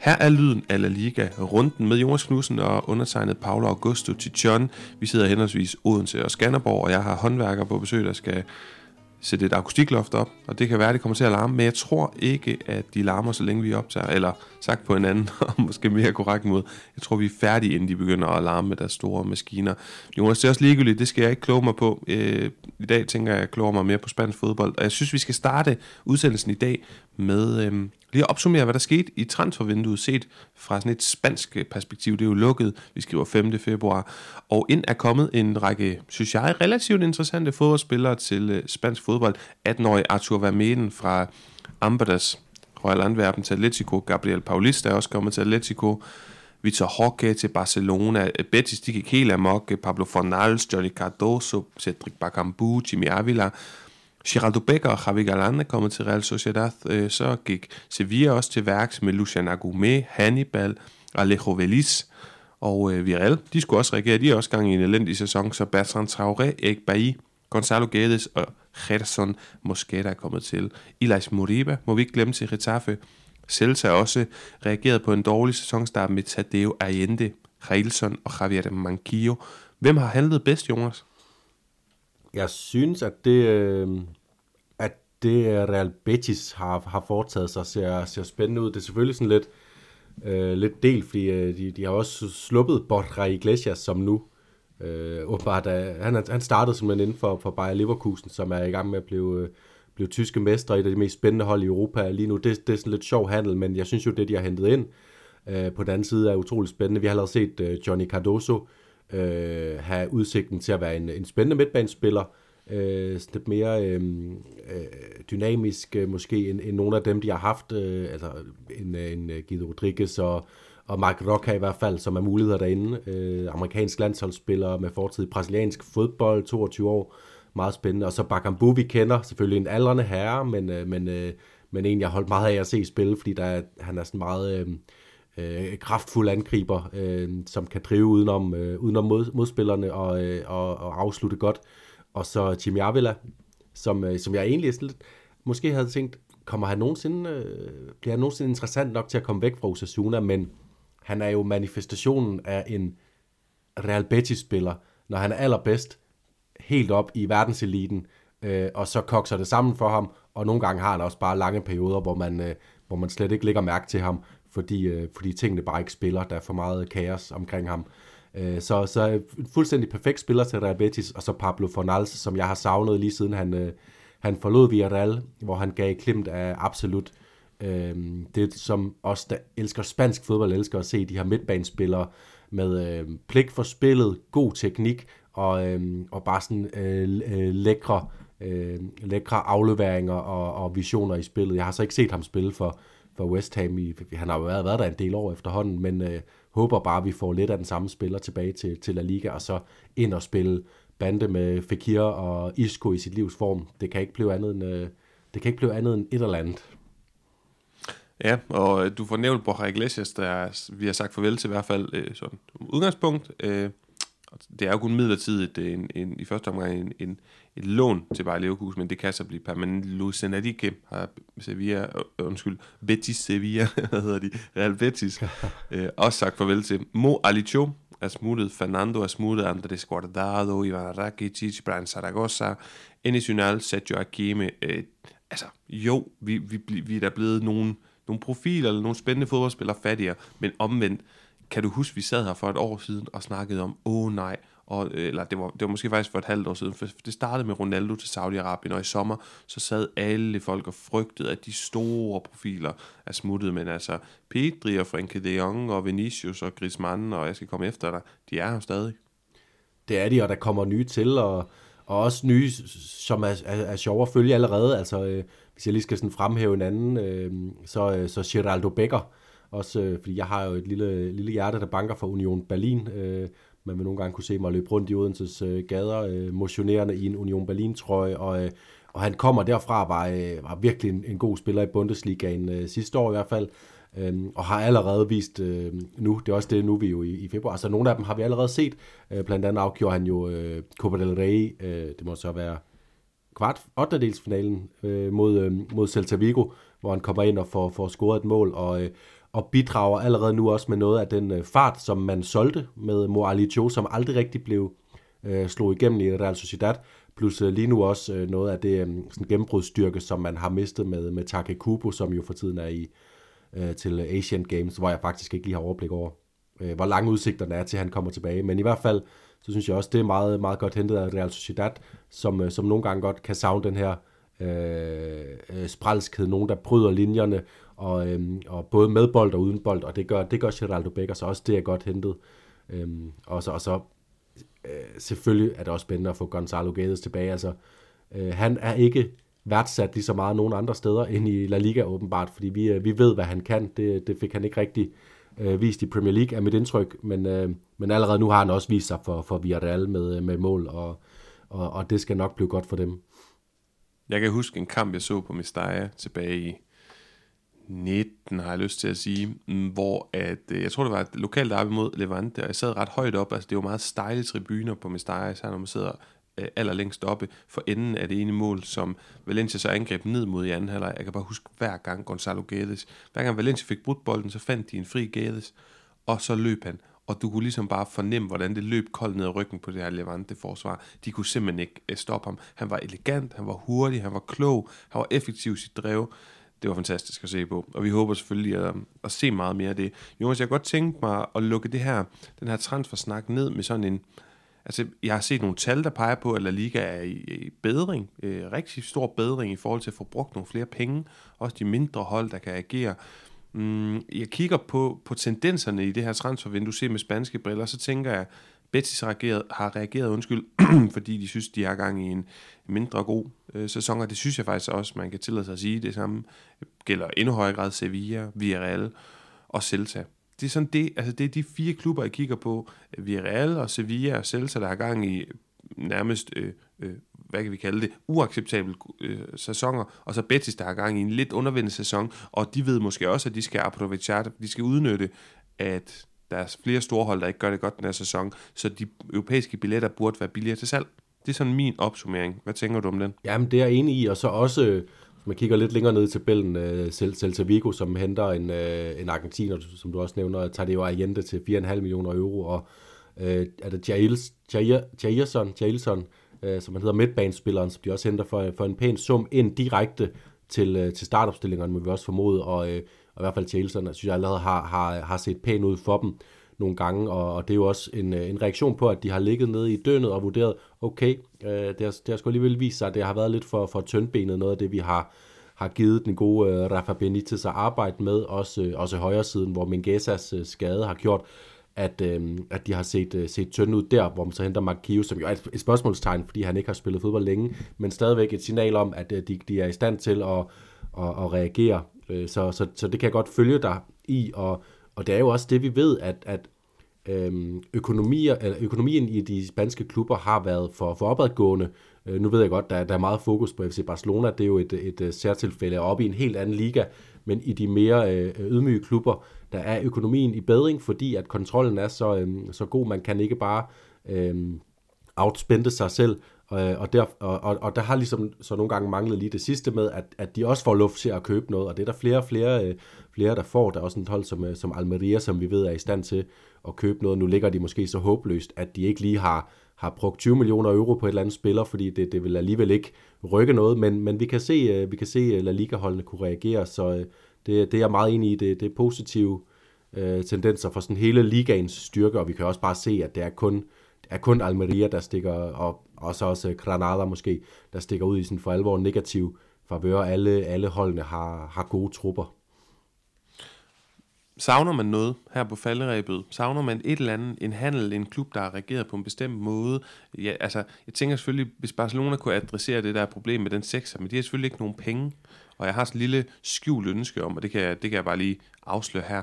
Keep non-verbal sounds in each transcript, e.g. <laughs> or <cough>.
Her er lyden af La Liga runden med Jonas Knudsen og undertegnet Paolo Augusto Tichon. Vi sidder henholdsvis Odense og Skanderborg, og jeg har håndværker på besøg, der skal sætte et akustikloft op, og det kan være, at det kommer til at larme, men jeg tror ikke, at de larmer, så længe vi optager, eller sagt på en anden <laughs> og måske mere korrekt måde. Jeg tror, vi er færdige, inden de begynder at larme med deres store maskiner. Jonas, det er også ligegyldigt, det skal jeg ikke kloge mig på. Øh, I dag tænker jeg, at jeg kloger mig mere på spansk fodbold, og jeg synes, vi skal starte udsendelsen i dag med øh, lige at opsummere, hvad der skete i transfervinduet set fra sådan et spansk perspektiv. Det er jo lukket, vi skriver 5. februar, og ind er kommet en række, synes jeg, relativt interessante fodboldspillere til øh, spansk fodbold. 18-årig Arthur Vermeden fra Ambadas, Royal Antwerpen til Atletico, Gabriel Paulista er også kommet til Atletico, Victor Roque til Barcelona, Betis de gik helt amok, Pablo Fornals, Johnny Cardoso, Cedric Bakambu, Jimmy Avila, Geraldo Becker og Javi Galán er kommet til Real Sociedad. Øh, så gik Sevilla også til værks med Lucian Agumé, Hannibal, Alejo Veliz og øh, De skulle også reagere. De er også gang i en elendig sæson, så Bertrand Traoré, Erik Bailly, Gonzalo Guedes og Gerson Mosquera er kommet til. Ilais Moriba må vi ikke glemme til Retafe. Celta også reageret på en dårlig sæsonstart med Tadeo Allende, Reilson og Javier Manquillo. Hvem har handlet bedst, Jonas? Jeg synes, at det, øh, at det øh, Real Betis har, har foretaget sig ser, ser spændende ud. Det er selvfølgelig sådan lidt, øh, lidt del, fordi øh, de, de har også sluppet Borja Iglesias, som nu øh, åbenbart er, han, han startede simpelthen inden for, for Bayer Leverkusen, som er i gang med at blive, øh, blive tyske mestre, et af de mest spændende hold i Europa lige nu. Det, det er sådan lidt sjov handel, men jeg synes jo, det de har hentet ind øh, på den anden side er utroligt spændende. Vi har allerede set øh, Johnny Cardoso, øh, Øh, have udsigten til at være en, en spændende midtbanespiller, øh, lidt mere øh, øh, dynamisk øh, måske end, end nogle af dem, de har haft, øh, altså en, en øh, Guido Rodriguez og, og Mark Roca i hvert fald, som er muligheder derinde. Øh, amerikansk landsholdsspiller med fortid i brasiliansk fodbold, 22 år, meget spændende. Og så Bakambu, vi kender, selvfølgelig en aldrende herre, men, øh, men, øh, men en, jeg har holdt meget af at se spille, fordi der, han er sådan meget... Øh, øh, kraftfuld angriber, øh, som kan drive udenom, øh, udenom mod, modspillerne og, øh, og, og afslutte godt. Og så Jimmy Avila, som, øh, som jeg egentlig sådan lidt, måske havde tænkt, kommer han nogensinde, øh, bliver han nogensinde interessant nok til at komme væk fra Osasuna, men han er jo manifestationen af en Real Betis-spiller, når han er allerbedst, helt op i verdenseliten, øh, og så kokser det sammen for ham, og nogle gange har han også bare lange perioder, hvor man, øh, hvor man slet ikke lægger mærke til ham, fordi, øh, fordi tingene bare ikke spiller. Der er for meget kaos omkring ham. Øh, så, så en fuldstændig perfekt spiller til Real Betis, og så Pablo Fornals, som jeg har savnet lige siden han, øh, han forlod Villarreal, hvor han gav klimt af absolut øh, det, som os, der elsker spansk fodbold, elsker at se de her midtbanespillere med øh, pligt for spillet, god teknik og, øh, og bare sådan øh, øh, lækre, øh, lækre afleveringer og, og visioner i spillet. Jeg har så ikke set ham spille for, for West Ham. I, han har jo været, været der en del år efterhånden, men øh, håber bare, at vi får lidt af den samme spiller tilbage til, til La Liga, og så ind og spille bande med Fekir og Isco i sit livs form. Det kan ikke blive andet end, øh, det kan ikke blive andet end et eller andet. Ja, og øh, du får nævnt Borja Iglesias, der vi har sagt farvel til i hvert fald øh, sådan udgangspunkt. Øh, det er jo kun midlertidigt en, en, i første omgang en, en, et lån til Bayer Leverkusen, men det kan så blive permanent. Luis Enrique har Sevilla, øh, undskyld, Betis Sevilla, <laughs> hvad hedder de, Real Betis, <laughs> øh, også sagt farvel til. Mo Alicho er smuttet, Fernando er smuttet, Andres Guardado, Ivan Rakitic, Brian Zaragoza, Enis Unal, Sergio Akime. Øh, altså, jo, vi, vi, vi er der blevet nogle, nogle profiler eller nogle spændende fodboldspillere fattigere, men omvendt, kan du huske, vi sad her for et år siden og snakkede om, åh oh, nej, og, øh, eller det var, det var måske faktisk for et halvt år siden, for det startede med Ronaldo til Saudi-Arabien, og i sommer, så sad alle folk og frygtede, at de store profiler er smuttet, men altså Pedri og Frenkie de Jong og Vinicius og Griezmann, og jeg skal komme efter dig, de er her stadig. Det er de, og der kommer nye til, og, og også nye, som er, er, er sjove at følge allerede, altså øh, hvis jeg lige skal sådan fremhæve en anden, øh, så, øh, så Geraldo Becker, også øh, fordi jeg har jo et lille, lille hjerte, der banker for Union Berlin. Øh, man vil nogle gange kunne se mig løbe rundt i Odenses øh, gader, øh, motionerende i en Union Berlin-trøje, og, øh, og han kommer derfra, var, øh, var virkelig en, en god spiller i Bundesligaen øh, sidste år i hvert fald, øh, og har allerede vist øh, nu, det er også det, nu vi jo i, i februar, altså nogle af dem har vi allerede set, øh, blandt andet afgjorde han jo øh, Copa del Rey, øh, det må så være kvart 8. øh, mod, øh, mod Celta Vigo, hvor han kommer ind og får, får scoret et mål, og, øh, og bidrager allerede nu også med noget af den øh, fart, som man solgte med Moali Cho, som aldrig rigtig blev øh, slået igennem i Real Sociedad, plus øh, lige nu også øh, noget af det øh, sådan gennembrudstyrke, som man har mistet med, med Take Kubo, som jo for tiden er i øh, til Asian Games, hvor jeg faktisk ikke lige har overblik over, øh, hvor lange udsigterne er til, at han kommer tilbage. Men i hvert fald, så synes jeg også, det er meget, meget godt hentet af Real Sociedad, som, øh, som nogle gange godt kan savne den her øh, øh spralskhed, nogen der bryder linjerne, og, øhm, og både med bold og uden bold, og det gør, det gør Geraldo Becker, så også det er godt hentet. Øhm, og så, og så øh, selvfølgelig er det også spændende at få Gonzalo Gades tilbage. Altså, øh, han er ikke værdsat lige så meget nogen andre steder end i La Liga åbenbart, fordi vi, øh, vi ved, hvad han kan. Det, det fik han ikke rigtig øh, vist i Premier League, er mit indtryk, men, øh, men allerede nu har han også vist sig for, for Villarreal med, øh, med mål, og, og, og det skal nok blive godt for dem. Jeg kan huske en kamp, jeg så på Mestalla tilbage i 19, har jeg lyst til at sige, mm, hvor at, øh, jeg tror, det var et lokalt derby mod Levante, og jeg sad ret højt op, altså det var meget stejle tribuner på Mestalla, så når man sidder øh, allerlængst oppe for enden af det ene mål, som Valencia så angreb ned mod i anden halvleg. Jeg kan bare huske hver gang Gonzalo Guedes, hver gang Valencia fik brudt bolden, så fandt de en fri Guedes, og så løb han. Og du kunne ligesom bare fornemme, hvordan det løb koldt ned ad ryggen på det her Levante-forsvar. De kunne simpelthen ikke øh, stoppe ham. Han var elegant, han var hurtig, han var klog, han var effektiv i sit drev det var fantastisk at se på. Og vi håber selvfølgelig at, at se meget mere af det. Jonas, jeg har godt tænkt mig at lukke det her, den her transfersnak ned med sådan en... Altså, jeg har set nogle tal, der peger på, at La Liga er i, i bedring. Øh, rigtig stor bedring i forhold til at få brugt nogle flere penge. Også de mindre hold, der kan agere. Mm, jeg kigger på, på tendenserne i det her transfervindue, ser med spanske briller, så tænker jeg, Betis har reageret, har reageret undskyld, <clears throat> fordi de synes, de har gang i en mindre god øh, sæson, og det synes jeg faktisk også, man kan tillade sig at sige. Det samme gælder endnu højere grad Sevilla, Villarreal og Celta. Det er, sådan det, altså det er de fire klubber, jeg kigger på. Villarreal og Sevilla og Celta, der har gang i nærmest, øh, øh, hvad kan vi kalde det, uacceptable øh, sæsoner, og så Betis, der har gang i en lidt undervendt sæson, og de ved måske også, at de skal aprovechar, de skal udnytte, at der er flere store hold, der ikke gør det godt den her sæson, så de europæiske billetter burde være billigere til salg. Det er sådan min opsummering. Hvad tænker du om den? Jamen, det er jeg enig i, og så også, øh, hvis man kigger lidt længere ned i tabellen, uh, Celta Vigo, som henter en, uh, en argentiner, som du også nævner, tager det jo Allende til 4,5 millioner euro, og uh, er det Jails, Jair, Jairson, Jailson, uh, som han hedder midtbanespilleren, som de også henter for, for en pæn sum ind direkte til, uh, til startopstillingerne, må vi også formode, og uh, og i hvert fald Chelsea, synes jeg allerede har, har, har set pænt ud for dem nogle gange, og, og det er jo også en, øh, en reaktion på, at de har ligget nede i døgnet og vurderet, okay, øh, det, har, det har sgu alligevel vist sig, at det har været lidt for, for tyndbenet, noget af det, vi har, har givet den gode øh, Rafa Benitez at arbejde med, også, øh, også højre siden, hvor Mingesas øh, skade har gjort, at, øh, at de har set, øh, set tynde ud der, hvor man så henter Marquinhos, som jo er et, et spørgsmålstegn, fordi han ikke har spillet fodbold længe, men stadigvæk et signal om, at øh, de, de er i stand til at, at, at reagere. Øh, så, så, så det kan jeg godt følge dig i, og, og det er jo også det, vi ved, at, at øhm, økonomier, eller økonomien i de spanske klubber har været for, for opadgående. Øh, nu ved jeg godt, der, der er meget fokus på FC Barcelona, det er jo et, et, et særtilfælde oppe i en helt anden liga, men i de mere øh, ydmyge klubber, der er økonomien i bedring, fordi at kontrollen er så, øh, så god, man kan ikke bare øh, outspende sig selv, Øh, og, der, og, og, der har ligesom så nogle gange manglet lige det sidste med, at, at de også får luft til at købe noget, og det er der flere og flere, øh, flere der får. Der er også en hold som, øh, som Almeria, som vi ved er i stand til at købe noget. Nu ligger de måske så håbløst, at de ikke lige har, har brugt 20 millioner euro på et eller andet spiller, fordi det, det vil alligevel ikke rykke noget, men, men vi kan se, vi kan se La Liga-holdene kunne reagere, så det, det er jeg meget enig i. Det, det er positive øh, tendenser for sådan hele ligaens styrke, og vi kan også bare se, at det er kun er kun Almeria, der stikker, og, og så også øh, Granada måske, der stikker ud i sin for alvor negativ favør. Alle, alle holdene har, har gode trupper. Savner man noget her på falderæbet? Savner man et eller andet, en handel, en klub, der har reageret på en bestemt måde? Ja, altså, jeg tænker selvfølgelig, hvis Barcelona kunne adressere det der problem med den sekser, men de har selvfølgelig ikke nogen penge. Og jeg har sådan en lille skjult ønske om, og det kan, jeg, det kan jeg bare lige afsløre her,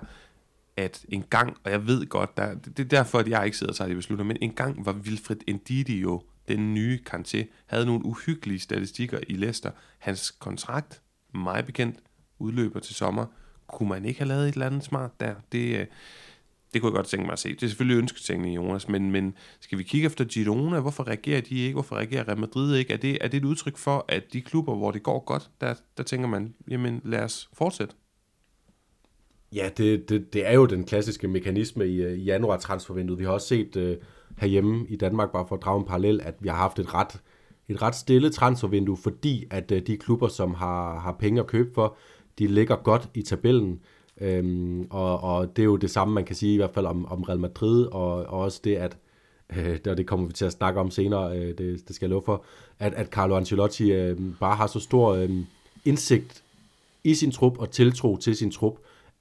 at en gang, og jeg ved godt, der, det er derfor, at jeg ikke sidder og tager de beslutninger, men en gang var Wilfred Ndidi jo den nye Kanté, havde nogle uhyggelige statistikker i Leicester. Hans kontrakt, meget bekendt, udløber til sommer. Kunne man ikke have lavet et eller andet smart der? Det, øh, det kunne jeg godt tænke mig at se. Det er selvfølgelig ønsketænkning, Jonas, men, men skal vi kigge efter Girona? Hvorfor reagerer de ikke? Hvorfor reagerer Real Madrid ikke? Er det, er det et udtryk for, at de klubber, hvor det går godt, der, der tænker man, jamen lad os fortsætte? Ja, det, det, det er jo den klassiske mekanisme i, øh, i januar transfervinduet. Vi har også set øh, herhjemme i Danmark, bare for at drage en parallel, at vi har haft et ret, et ret stille transfervindue, fordi at øh, de klubber, som har, har penge at købe for, de ligger godt i tabellen. Øhm, og, og det er jo det samme, man kan sige i hvert fald om, om Real Madrid, og, og også det, at øh, og det kommer vi til at snakke om senere, øh, det, det skal jeg love for, at, at Carlo Ancelotti øh, bare har så stor øh, indsigt i sin trup og tiltro til sin trup,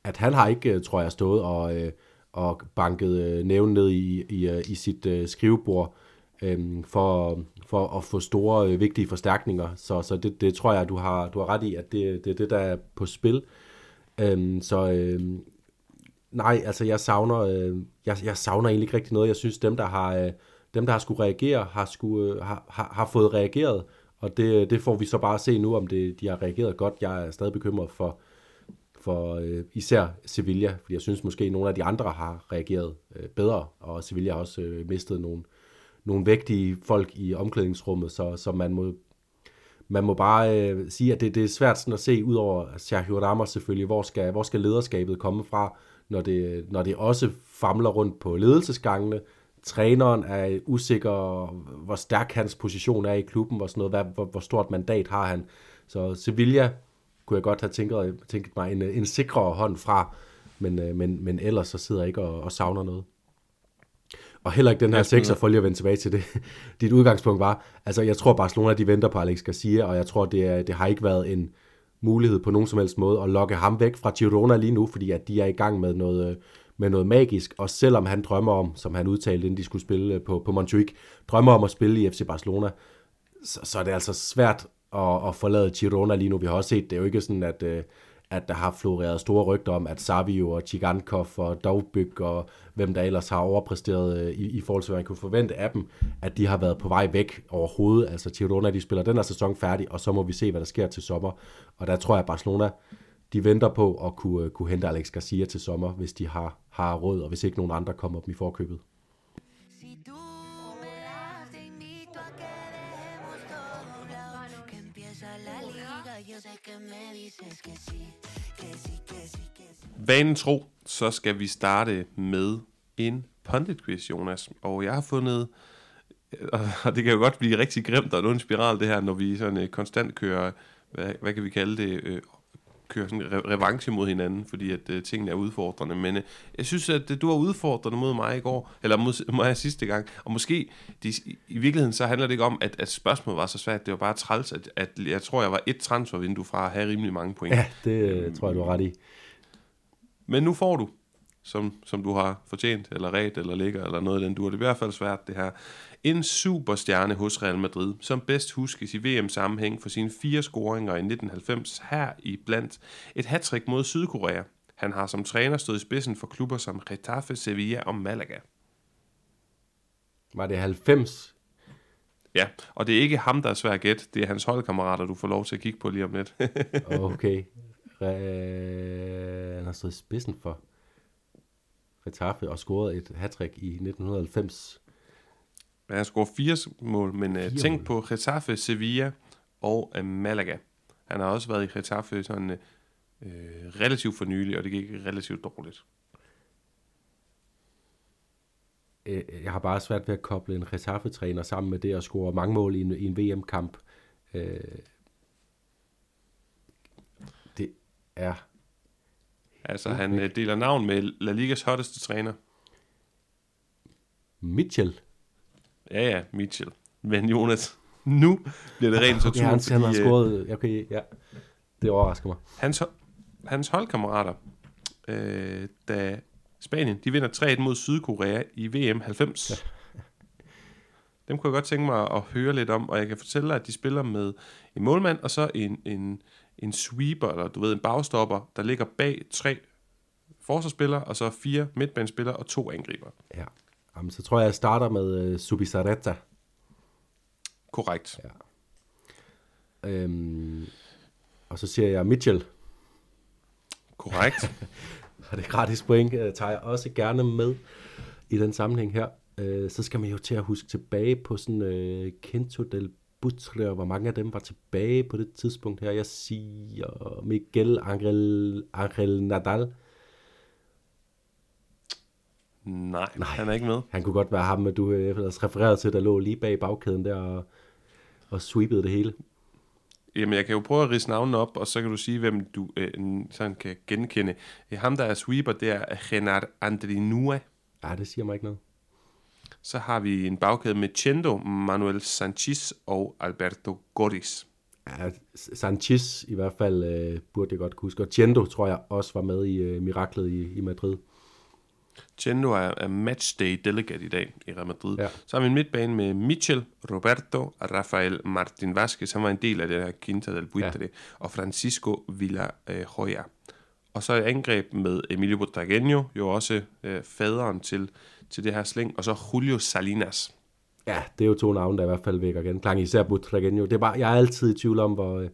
at han har ikke, øh, tror jeg, stået og, øh, og banket øh, næven ned i, i, øh, i sit øh, skrivebord øh, for, for at få store, øh, vigtige forstærkninger. Så, så det, det tror jeg, du har, du har ret i, at det, det er det, der er på spil. Øh, så øh, nej, altså jeg savner, øh, jeg, jeg savner egentlig ikke rigtig noget. Jeg synes, dem, der har, øh, dem, der har skulle reagere, har, skulle, øh, har, har, har fået reageret. Og det, det får vi så bare se nu, om det, de har reageret godt. Jeg er stadig bekymret for, for øh, især Sevilla, fordi jeg synes måske, at nogle af de andre har reageret øh, bedre, og Sevilla har også øh, mistet nogle, nogle vægtige folk i omklædningsrummet, så, så man må man må bare øh, sige, at det, det er svært sådan at se, ud over Sergio Ramos selvfølgelig, hvor skal, hvor skal lederskabet komme fra, når det, når det også famler rundt på ledelsesgangene. Træneren er usikker, hvor stærk hans position er i klubben, og sådan noget, hvad, hvor, hvor stort mandat har han. Så Sevilla kunne jeg godt have tænkt, tænkt mig en, en sikrere hånd fra, men, øh, men, men ellers så sidder jeg ikke og, og savner noget. Og heller ikke den her sekser, for lige at vende tilbage til det. <laughs> Dit udgangspunkt var, altså jeg tror Barcelona, de venter på Alex Garcia, og jeg tror, det, er, det har ikke været en mulighed på nogen som helst måde at lokke ham væk fra Girona lige nu, fordi at de er i gang med noget, med noget magisk, og selvom han drømmer om, som han udtalte, inden de skulle spille på, på Montjuic, drømmer om at spille i FC Barcelona, så, så er det altså svært at, at forlade Girona lige nu. Vi har også set, det er jo ikke sådan, at, øh, at der har floreret store rygter om, at Savio og Chigankov og Dovbyk og hvem der ellers har overpræsteret øh, i, i forhold til, hvad man kunne forvente af dem, at de har været på vej væk overhovedet. Altså Girona, de spiller den her sæson færdig, og så må vi se, hvad der sker til sommer. Og der tror jeg, at Barcelona, de venter på at kunne, øh, kunne hente Alex Garcia til sommer, hvis de har, har råd, og hvis ikke nogen andre kommer op i forkøbet. Vanen tro, så skal vi starte med en pundit quiz, Jonas. Og jeg har fundet, <laughs> og det kan jo godt blive rigtig grimt og en spiral det her, når vi sådan øh, konstant kører, hvad, hvad kan vi kalde det, øh, kører sådan re- revanche mod hinanden, fordi at uh, tingene er udfordrende. Men uh, jeg synes, at uh, du var udfordrende mod mig i går, eller mod <laughs> mig sidste gang. Og måske, de, i virkeligheden, så handler det ikke om, at, at spørgsmålet var så svært. Det var bare træls, at, at jeg tror, jeg var et transfervindue fra at have rimelig mange point. Ja, det uh, tror jeg, du har ret i. Men nu får du, som, som du har fortjent, eller ret, eller ligger, eller noget af den du Det er i hvert fald svært, det her. En superstjerne hos Real Madrid, som bedst huskes i VM-sammenhæng for sine fire scoringer i 1990 her i blandt et hattrick mod Sydkorea. Han har som træner stået i spidsen for klubber som Getafe, Sevilla og Malaga. Var det 90? Ja, og det er ikke ham, der er svær at gætte. Det er hans holdkammerater, du får lov til at kigge på lige om lidt. <laughs> okay. Re- han har stået i spidsen for Retaffe og scoret et hattrick i 1990. Han scoret fire mål, men uh, tænk på Getafe, Sevilla og uh, Malaga. Han har også været i Getafe sådan uh, relativt for nylig, og det gik relativt dårligt. Jeg har bare svært ved at koble en Getafe-træner sammen med det at score mange mål i en, i en VM-kamp. Det er... Altså, han uh, deler navn med La Ligas hotteste træner. Mitchell. Ja, ja, Mitchell. Men Jonas, <laughs> nu bliver det rent så okay, han, han har scoret, okay, ja, det overrasker mig. Hans, hans holdkammerater, øh, da Spanien, de vinder 3-1 mod Sydkorea i VM 90. Ja. <laughs> Dem kunne jeg godt tænke mig at høre lidt om, og jeg kan fortælle dig, at de spiller med en målmand, og så en, en, en sweeper, eller du ved, en bagstopper, der ligger bag tre forsvarsspillere, og så fire midtbanespillere og to angriber. Ja. Jamen, så tror jeg, jeg starter med uh, Subisareta. Korrekt. Ja. Øhm, og så siger jeg Mitchell. Korrekt. <laughs> og det gratis point uh, tager jeg også gerne med i den sammenhæng her. Uh, så skal man jo til at huske tilbage på sådan uh, Kento del Butre, og hvor mange af dem var tilbage på det tidspunkt her. Jeg siger Miguel Angel, Angel Nadal. Nej, Nej, han er ikke med. Han kunne godt være ham, du øh, ellers refererede til, der lå lige bag bagkæden der og, og sweepede det hele. Jamen, jeg kan jo prøve at rise navnet op, og så kan du sige, hvem du øh, sådan kan genkende. Ham, der er sweeper, det er Renard Andrinua. Ja, det siger mig ikke noget. Så har vi en bagkæde med Chendo, Manuel Sanchez og Alberto Goris. Ja, Sanchez i hvert fald øh, burde jeg godt huske. Og Chendo tror jeg også var med i øh, miraklet i, i Madrid. Chendo er, er matchday delegate i dag i Real Madrid. Ja. Så har vi en midtbane med Michel, Roberto, Rafael Martin Vázquez, som var en del af det her Quinta del Buitre, ja. og Francisco Villa Hoya. Og så et angreb med Emilio Butragueño, jo også øh, faderen til, til det her sling, og så Julio Salinas. Ja, det er jo to navne, der i hvert fald vækker igen. Klang især Butragenio. Det er bare, jeg er altid i tvivl om, hvor, øh,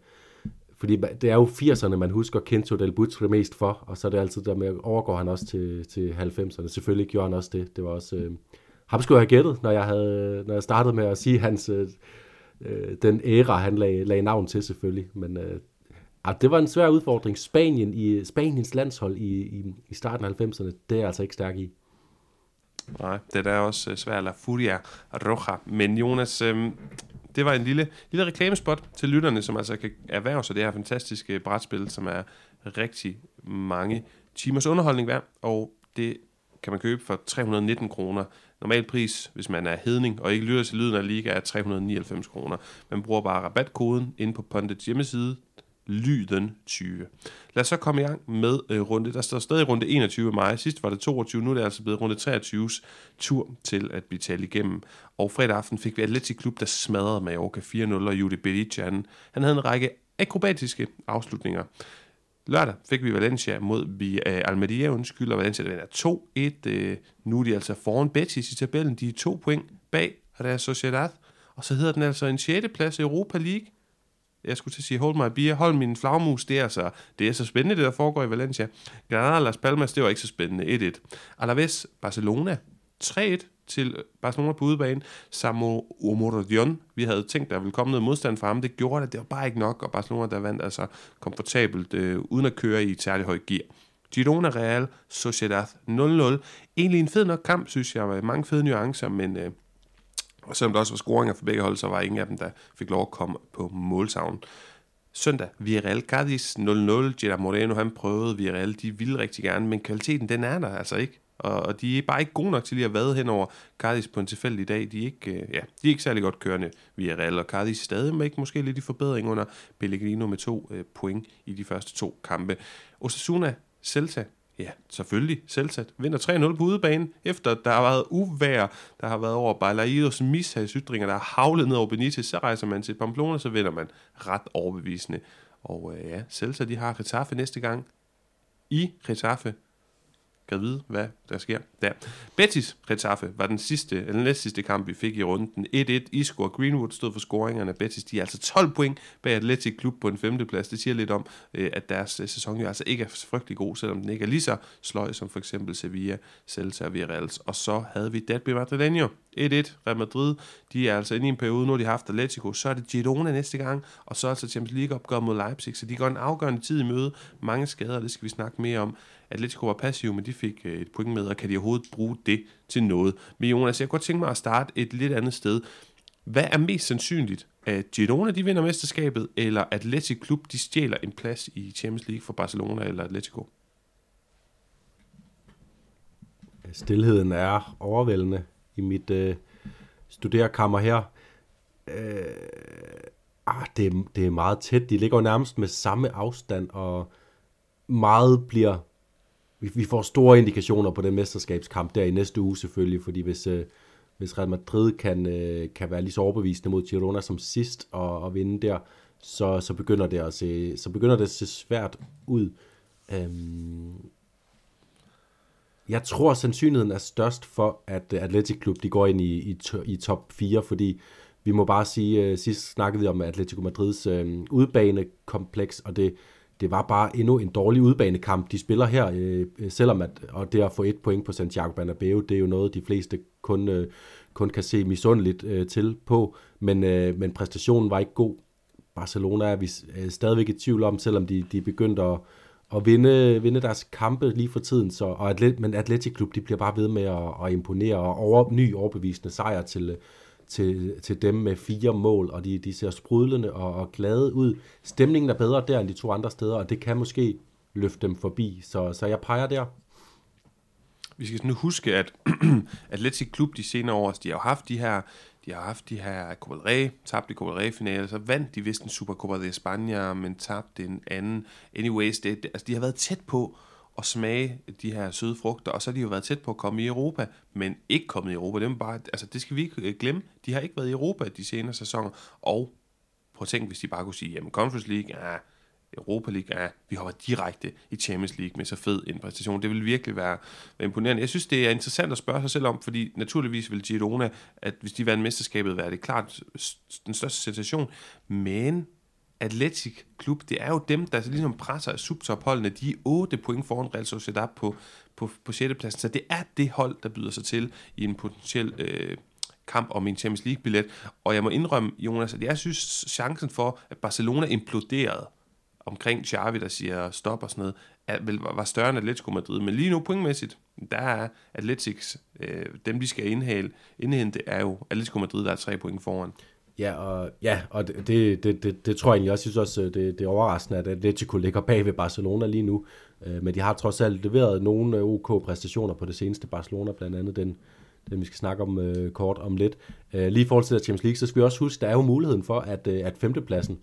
fordi det er jo 80'erne, man husker Kento del Butre mest for, og så er det altid der med, overgår han også til, til 90'erne. Selvfølgelig gjorde han også det. Det var også... Øh, ham skulle jeg have gættet, når jeg, havde, når jeg startede med at sige hans... Øh, øh den æra, han lag, lagde navn til selvfølgelig. Men øh, ah, det var en svær udfordring. Spanien i Spaniens landshold i, i, i starten af 90'erne, det er altså ikke stærk i. Nej, det er også øh, svært La Furia Roja. Men Jonas, øh, det var en lille, lille reklamespot til lytterne, som altså kan erhverve sig det her fantastiske brætspil, som er rigtig mange timers underholdning værd, og det kan man købe for 319 kroner. Normal pris, hvis man er hedning og ikke lytter til lyden af liga, er 399 kroner. Man bruger bare rabatkoden ind på Pondets hjemmeside, lyden 20. Lad os så komme i gang med øh, runde. Der står stadig runde 21 maj. Sidst var det 22, nu er det altså blevet runde 23's tur til at blive talt igennem. Og fredag aften fik vi Atletic Klub, der smadrede Mallorca 4-0, og Judy Belician. Han havde en række akrobatiske afslutninger. Lørdag fik vi Valencia mod vi, uh, øh, Almeria, undskyld, og Valencia vinder 2-1. Uh, øh, nu er de altså foran Betis i tabellen. De er to point bag Real Sociedad. Og så hedder den altså en 6. plads i Europa League jeg skulle til at sige, hold my beer, hold min flagmus, det er, så, det er så spændende, det der foregår i Valencia. Granada Las Palmas, det var ikke så spændende, 1-1. Alaves, Barcelona, 3-1 til Barcelona på udebane. Samo Omorodion, vi havde tænkt, der ville komme noget modstand fra ham, det gjorde det, det var bare ikke nok, og Barcelona der vandt altså komfortabelt, øh, uden at køre i et særligt højt gear. Girona Real, Sociedad 0-0. Egentlig en fed nok kamp, synes jeg. med Mange fede nuancer, men øh, og selvom der også var scoringer for begge hold, så var ingen af dem, der fik lov at komme på målsavn. Søndag, Villarreal Cadiz 0-0. Gerard Moreno, han prøvede Villarreal, de ville rigtig gerne, men kvaliteten, den er der altså ikke. Og og de er bare ikke gode nok til lige at vade hen over Cadiz på en tilfældig dag. De er ikke, øh, ja, de er ikke særlig godt kørende Villarreal, og Cadiz stadig med ikke måske lidt i forbedring under Pellegrino med to øh, point i de første to kampe. Osasuna Celta Ja, selvfølgelig. Selvsat. Vinder 3-0 på udebane, efter der har været uvær, der har været over Balaidos mishagsytringer, der har havlet ned over Benitez, så rejser man til Pamplona, så vinder man ret overbevisende. Og øh, ja, Celta, de har Getafe næste gang i Getafe kan vide, hvad der sker der. Betis Retaffe var den sidste, eller den næste sidste kamp, vi fik i runden. 1-1. Isco og Greenwood stod for scoringerne. Betis, de er altså 12 point bag Atletic Klub på en femteplads. Det siger lidt om, øh, at deres øh, sæson jo altså ikke er frygtelig god, selvom den ikke er lige så sløj som for eksempel Sevilla, Celta og Villarreal. Og så havde vi Derby Madrileño 1-1. Real Madrid, de er altså inde i en periode, nu de har haft Atletico, så er det Girona næste gang, og så altså Champions League opgør mod Leipzig, så de går en afgørende tid i møde. Mange skader, det skal vi snakke mere om. Atletico var passiv, men de fik øh, et point med, og kan de overhovedet bruge det til noget? Men Jonas, jeg kunne godt tænke mig at starte et lidt andet sted. Hvad er mest sandsynligt? At Girona de vinder mesterskabet, eller Atletic Klub de stjæler en plads i Champions League for Barcelona eller Atletico? Stilheden er overvældende i mit øh, studerekammer her. Øh, ah, det, er, det er meget tæt. De ligger jo nærmest med samme afstand, og meget bliver vi, vi får store indikationer på den mesterskabskamp der i næste uge selvfølgelig, fordi hvis, øh, hvis Real Madrid kan, øh, kan være lige så overbevisende mod Girona som sidst og, og vinde der, så, så, begynder det at se, så begynder det at se svært ud. Øhm, jeg tror, sandsynligheden er størst for, at Atletic Klub de går ind i, i, i top 4, fordi vi må bare sige, øh, sidst snakkede vi om Atletico Madrids øh, udbanekompleks, og det, det var bare endnu en dårlig udbanekamp, de spiller her, øh, selvom at, og det at få et point på Santiago Bernabeu, det er jo noget, de fleste kun, øh, kun kan se misundeligt øh, til på, men, øh, men præstationen var ikke god. Barcelona er vi øh, stadigvæk i tvivl om, selvom de, de begyndte at, at vinde, vinde deres kampe lige for tiden, så, og Atlet, men Atletic Klub, de bliver bare ved med at, at imponere, og over, ny overbevisende sejr til, til, til dem med fire mål, og de, de ser sprudlende og, og glade ud. Stemningen er bedre der end de to andre steder, og det kan måske løfte dem forbi, så, så jeg peger der. Vi skal nu huske, at <clears throat> Atletic Klub de senere år, de har jo haft de her de har haft de her Copa del Rey, tabt i Copa del Rey-finale, så vandt de vist en Supercopa de España, men tabte en anden. Anyways, det, altså, de har været tæt på og smage de her søde frugter, og så har de jo været tæt på at komme i Europa, men ikke kommet i Europa. Det, bare, altså, det skal vi ikke øh, glemme. De har ikke været i Europa de senere sæsoner, og prøv at tænke, hvis de bare kunne sige, jamen Conference League, ja, Europa League, ja, vi hopper direkte i Champions League med så fed en præstation. Det vil virkelig være, være imponerende. Jeg synes, det er interessant at spørge sig selv om, fordi naturligvis vil Girona, at hvis de vandt mesterskabet, være det klart den største sensation. Men Atletic Klub, det er jo dem, der ligesom presser subtopholdene. De er 8 point foran Real Sociedad på, på, på 6. pladsen. Så det er det hold, der byder sig til i en potentiel øh, kamp om en Champions League-billet. Og jeg må indrømme, Jonas, at jeg synes, chancen for, at Barcelona imploderede, omkring Xavi, der siger stop og sådan noget, er, vel, var større end Atletico Madrid. Men lige nu pointmæssigt, der er Atletics, øh, dem de skal indhale, indhente, er jo Atletico Madrid, der er tre point foran. Ja, og, ja, og det, det, det, det tror jeg egentlig også, jeg synes også, det, det er overraskende, at Atletico ligger bag ved Barcelona lige nu. Øh, men de har trods alt leveret nogle OK præstationer på det seneste Barcelona, blandt andet den, den vi skal snakke om øh, kort om lidt. Øh, lige i forhold til Champions League, så skal vi også huske, der er jo muligheden for, at, øh, at femtepladsen,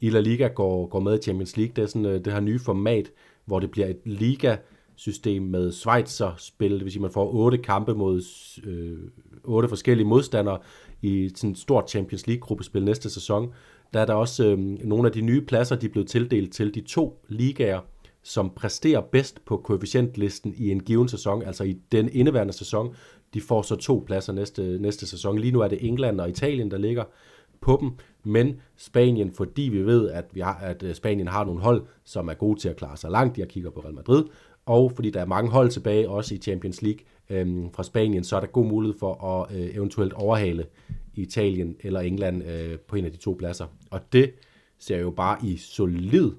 i La Liga går, går med i Champions League. Det er sådan øh, det her nye format, hvor det bliver et liga-system med Schweizer-spil, det vil sige, at man får otte kampe mod øh, otte forskellige modstandere i sådan et stort Champions League-gruppespil næste sæson. Der er der også øh, nogle af de nye pladser, de er blevet tildelt til de to ligaer, som præsterer bedst på koefficientlisten i en given sæson, altså i den indeværende sæson. De får så to pladser næste, næste sæson. Lige nu er det England og Italien, der ligger på dem, men Spanien, fordi vi ved, at, vi har, at øh, Spanien har nogle hold, som er gode til at klare sig langt, jeg kigger på Real Madrid, og fordi der er mange hold tilbage, også i Champions League øhm, fra Spanien, så er der god mulighed for at øh, eventuelt overhale Italien eller England øh, på en af de to pladser. Og det ser jo bare i solid,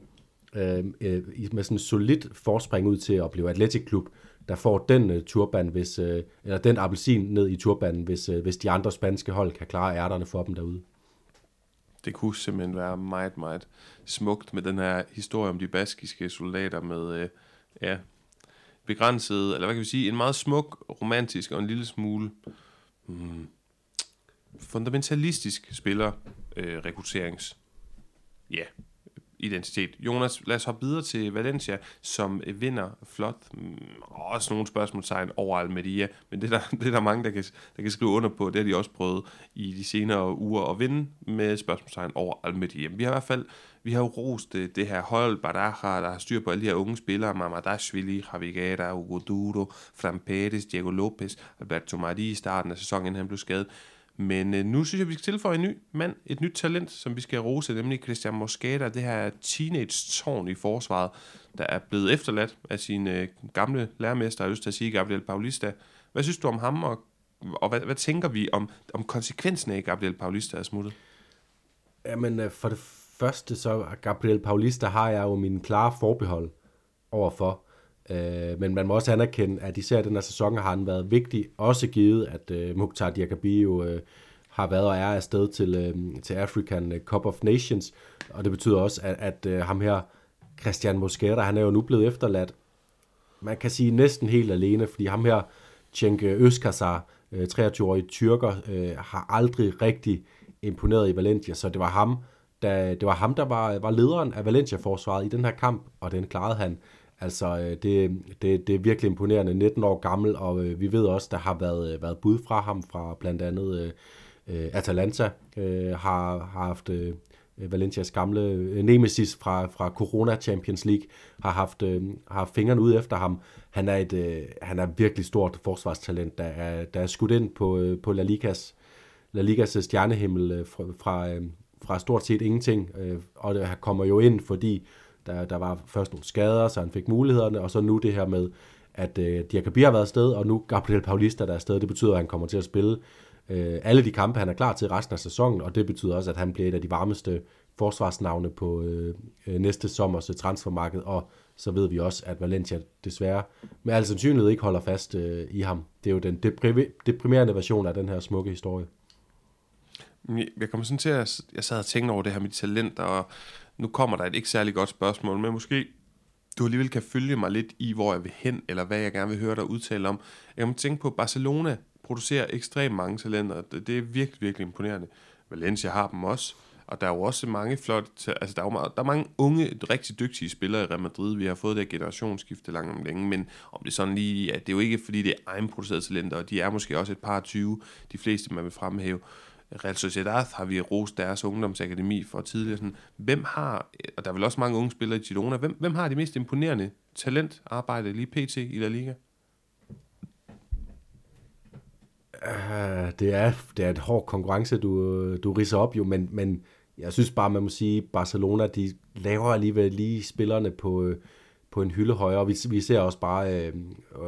øhm, øh, øh, med sådan en solid forspring ud til at blive Atletic Klub, der får den øh, turban, hvis, øh, eller den appelsin ned i turbanen, hvis, øh, hvis de andre spanske hold kan klare ærterne for dem derude det kunne simpelthen være meget, meget smukt med den her historie om de baskiske soldater med, øh, ja, begrænset, eller hvad kan vi sige, en meget smuk, romantisk og en lille smule hmm, fundamentalistisk spiller øh, rekrutterings, ja, identitet. Jonas, lad os hoppe videre til Valencia, som øh, vinder flot. Hmm, også nogle spørgsmålstegn over Almeria, men det er, der, <laughs> det er der mange, der kan, der kan skrive under på. Det har de også prøvet i de senere uger at vinde med spørgsmålstegn over Almeria. Vi har i hvert fald vi har jo rost det, det her hold, Baraja, der har styr på alle de her unge spillere, Mamadashvili, Javi Guerra, Hugo Duro, Fran Perez, Diego Lopez, Alberto Mari i starten af sæsonen, inden han blev skadet. Men øh, nu synes jeg, vi skal tilføje en ny mand, et nyt talent, som vi skal rose, nemlig Christian Moscada, det her teenage-tårn i forsvaret, der er blevet efterladt af sin øh, gamle lærermester, jeg lyst til at sige, Gabriel Paulista. Hvad synes du om ham, og, og hvad, hvad tænker vi om, om konsekvensen af, at Gabriel Paulista er smuttet? Jamen, øh, for det første, så Gabriel Paulista har jeg jo min klare forbehold overfor. Øh, men man må også anerkende, at især den her sæson har han været vigtig, også givet, at øh, Mukhtar Diakabi jo øh, har været og er afsted til, øh, til African øh, Cup of Nations, og det betyder også, at, at øh, ham her, Christian Mosquera, han er jo nu blevet efterladt, man kan sige næsten helt alene, fordi ham her, Cenk Özkasar, øh, 23-årig tyrker, øh, har aldrig rigtig imponeret i Valencia, så det var ham, der, det var ham, der var, var lederen af Valencia-forsvaret i den her kamp, og den klarede han Altså, øh, det, det, det er virkelig imponerende. 19 år gammel, og øh, vi ved også, der har været, øh, været bud fra ham fra blandt andet øh, øh, Atalanta, øh, har, har haft øh, Valencias gamle øh, nemesis fra, fra Corona Champions League, har haft, øh, har haft fingrene ud efter ham. Han er et øh, han er virkelig stort forsvarstalent, der er, der er skudt ind på, øh, på La Ligas, La Ligas stjernehimmel øh, fra, fra, øh, fra stort set ingenting, øh, og det kommer jo ind, fordi der, der var først nogle skader, så han fik mulighederne, og så nu det her med, at øh, Diakabi har været afsted, og nu Gabriel Paulista der er afsted. Det betyder, at han kommer til at spille øh, alle de kampe, han er klar til resten af sæsonen, og det betyder også, at han bliver et af de varmeste forsvarsnavne på øh, øh næste sommers øh, transfermarked, og så ved vi også, at Valencia desværre med al sandsynlighed ikke holder fast øh, i ham. Det er jo den deprimerende version af den her smukke historie. Jeg kommer sådan til at, jeg sad og tænkte over det her med talent, og nu kommer der et ikke særlig godt spørgsmål, men måske du alligevel kan følge mig lidt i, hvor jeg vil hen, eller hvad jeg gerne vil høre dig udtale om. Jeg kan tænke på, at Barcelona producerer ekstremt mange talenter. Det er virkelig, virkelig imponerende. Valencia har dem også. Og der er jo også mange flotte, altså der er, jo meget, der er mange unge, rigtig dygtige spillere i Real Madrid. Vi har fået det generationsskifte langt om længe, men om det er sådan lige, at det er jo ikke fordi, det er egenproducerede talenter, og de er måske også et par 20, de fleste man vil fremhæve. Real Sociedad har vi rost deres ungdomsakademi for tidligere. Sådan, hvem har, og der er vel også mange unge spillere i Girona, hvem, hvem har de mest imponerende talentarbejde lige pt. i La Liga? Uh, det, er, det er et hård konkurrence, du, du riser op jo, men, men jeg synes bare, man må sige, Barcelona, de laver alligevel lige spillerne på, øh, på en hylde højere. Vi, vi ser også bare, øh,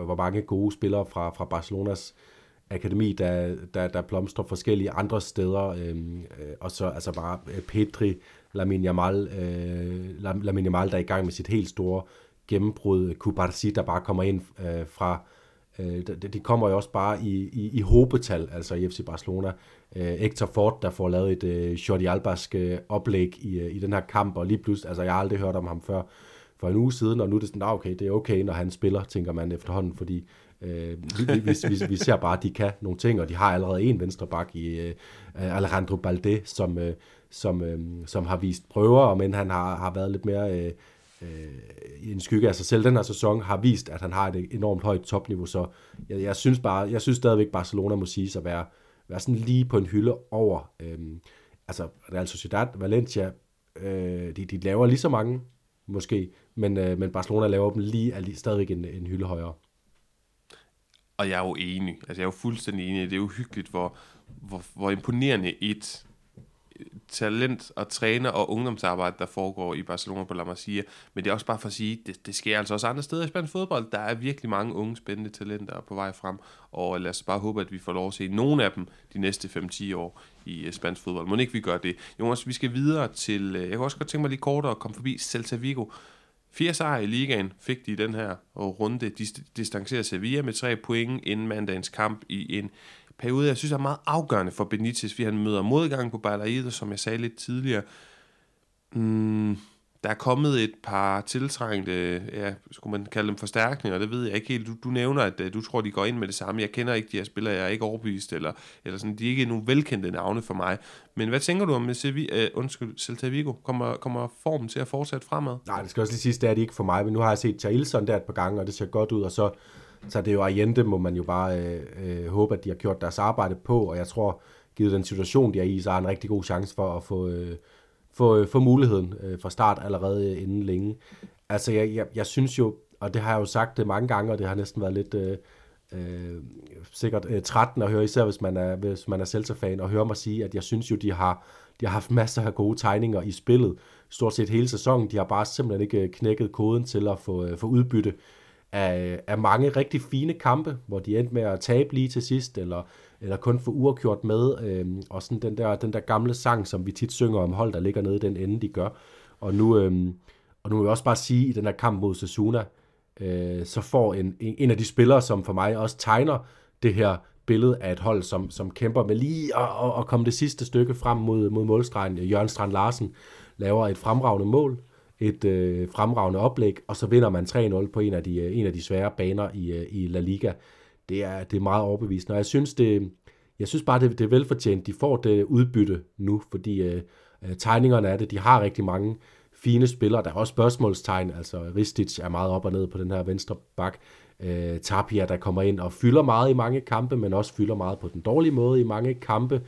hvor mange gode spillere fra, fra Barcelonas akademi, der, der, der blomstrer forskellige andre steder. Øhm, øh, og så altså bare øh, Petri, Lamin Jamal, øh, Lamin Jamal, der er i gang med sit helt store gennembrud. Kubarsi, der bare kommer ind øh, fra Øh, de kommer jo også bare i, i, i hobetal, altså i FC Barcelona. Øh, Hector Ford, der får lavet et øh, Jordi Albask øh, oplæg i, øh, i den her kamp, og lige pludselig, altså jeg har aldrig hørt om ham før for en uge siden, og nu er det sådan, ah, okay, det er okay, når han spiller, tænker man efterhånden, fordi øh, vi, vi, vi, vi ser bare, at de kan nogle ting, og de har allerede en venstre bak i øh, Alejandro Balde, som, øh, som, øh, som har vist prøver, men han har, har været lidt mere... Øh, øh, i en skygge af sig selv den her sæson, har vist, at han har et enormt højt topniveau, så jeg, jeg synes bare, jeg synes stadigvæk, Barcelona må sige at være, være sådan lige på en hylde over, øh, altså Real Sociedad, Valencia, øh, de, de laver lige så mange, måske, men, øh, men Barcelona laver dem lige, er lige stadigvæk en, en hylde højere. Og jeg er jo enig, altså jeg er jo fuldstændig enig, det er jo hyggeligt, hvor, hvor, hvor imponerende et talent og træner og ungdomsarbejde, der foregår i Barcelona på La Masia. Men det er også bare for at sige, det, det sker altså også andre steder i spansk fodbold. Der er virkelig mange unge, spændende talenter på vej frem. Og lad os bare håbe, at vi får lov at se nogle af dem de næste 5-10 år i øh, spansk fodbold. Må ikke vi gør det. Jonas, vi skal videre til, øh, jeg kunne også godt tænke mig lige kort at komme forbi Celta Vigo. Fire sejre i ligaen fik de i den her runde. De distancerer Sevilla med tre point inden mandagens kamp i en periode, jeg synes er meget afgørende for Benitez, fordi han møder modgang på Balaide, som jeg sagde lidt tidligere. Mm, der er kommet et par tiltrængte, ja, skulle man kalde dem forstærkninger, det ved jeg ikke helt. Du, du nævner, at øh, du tror, de går ind med det samme. Jeg kender ikke de her spillere, jeg er ikke overbevist, eller, eller sådan, de er ikke nogen velkendte navne for mig. Men hvad tænker du om Sevilla, uh, øh, undskyld, Celta Vigo? Kommer, kommer formen til at fortsætte fremad? Nej, det skal også lige sige, det er det ikke for mig, men nu har jeg set Charlson der et par gange, og det ser godt ud, og så så det er jo Allende, må man jo bare øh, øh, håbe, at de har gjort deres arbejde på, og jeg tror, givet den situation, de er i, så har en rigtig god chance for at få, øh, få, øh, få muligheden øh, fra start allerede øh, inden længe. Altså, jeg, jeg, jeg synes jo, og det har jeg jo sagt det mange gange, og det har næsten været lidt øh, øh, sikkert øh, trætten at høre, især hvis man er, hvis man er Celta-fan, og høre mig sige, at jeg synes jo, de har, de har haft masser af gode tegninger i spillet, stort set hele sæsonen. De har bare simpelthen ikke knækket koden til at få, øh, få udbytte af, af mange rigtig fine kampe, hvor de endte med at tabe lige til sidst, eller, eller kun få uafgjort med, øh, og sådan den der, den der gamle sang, som vi tit synger om hold, der ligger nede i den ende, de gør. Og nu, øh, og nu vil jeg også bare sige, i den her kamp mod Sasuna, øh, så får en, en af de spillere, som for mig også tegner det her billede af et hold, som, som kæmper med lige at, at, at komme det sidste stykke frem mod, mod målstregen. Jørgen Strand Larsen laver et fremragende mål, et øh, fremragende oplæg, og så vinder man 3-0 på en af de, øh, en af de svære baner i, øh, i La Liga. Det er, det er meget overbevisende, og jeg synes, det, jeg synes bare, det, det er velfortjent. De får det udbytte nu, fordi øh, øh, tegningerne af det, de har rigtig mange fine spillere. Der er også spørgsmålstegn, altså Ristic er meget op og ned på den her venstre bak. Øh, Tapia, der kommer ind og fylder meget i mange kampe, men også fylder meget på den dårlige måde i mange kampe.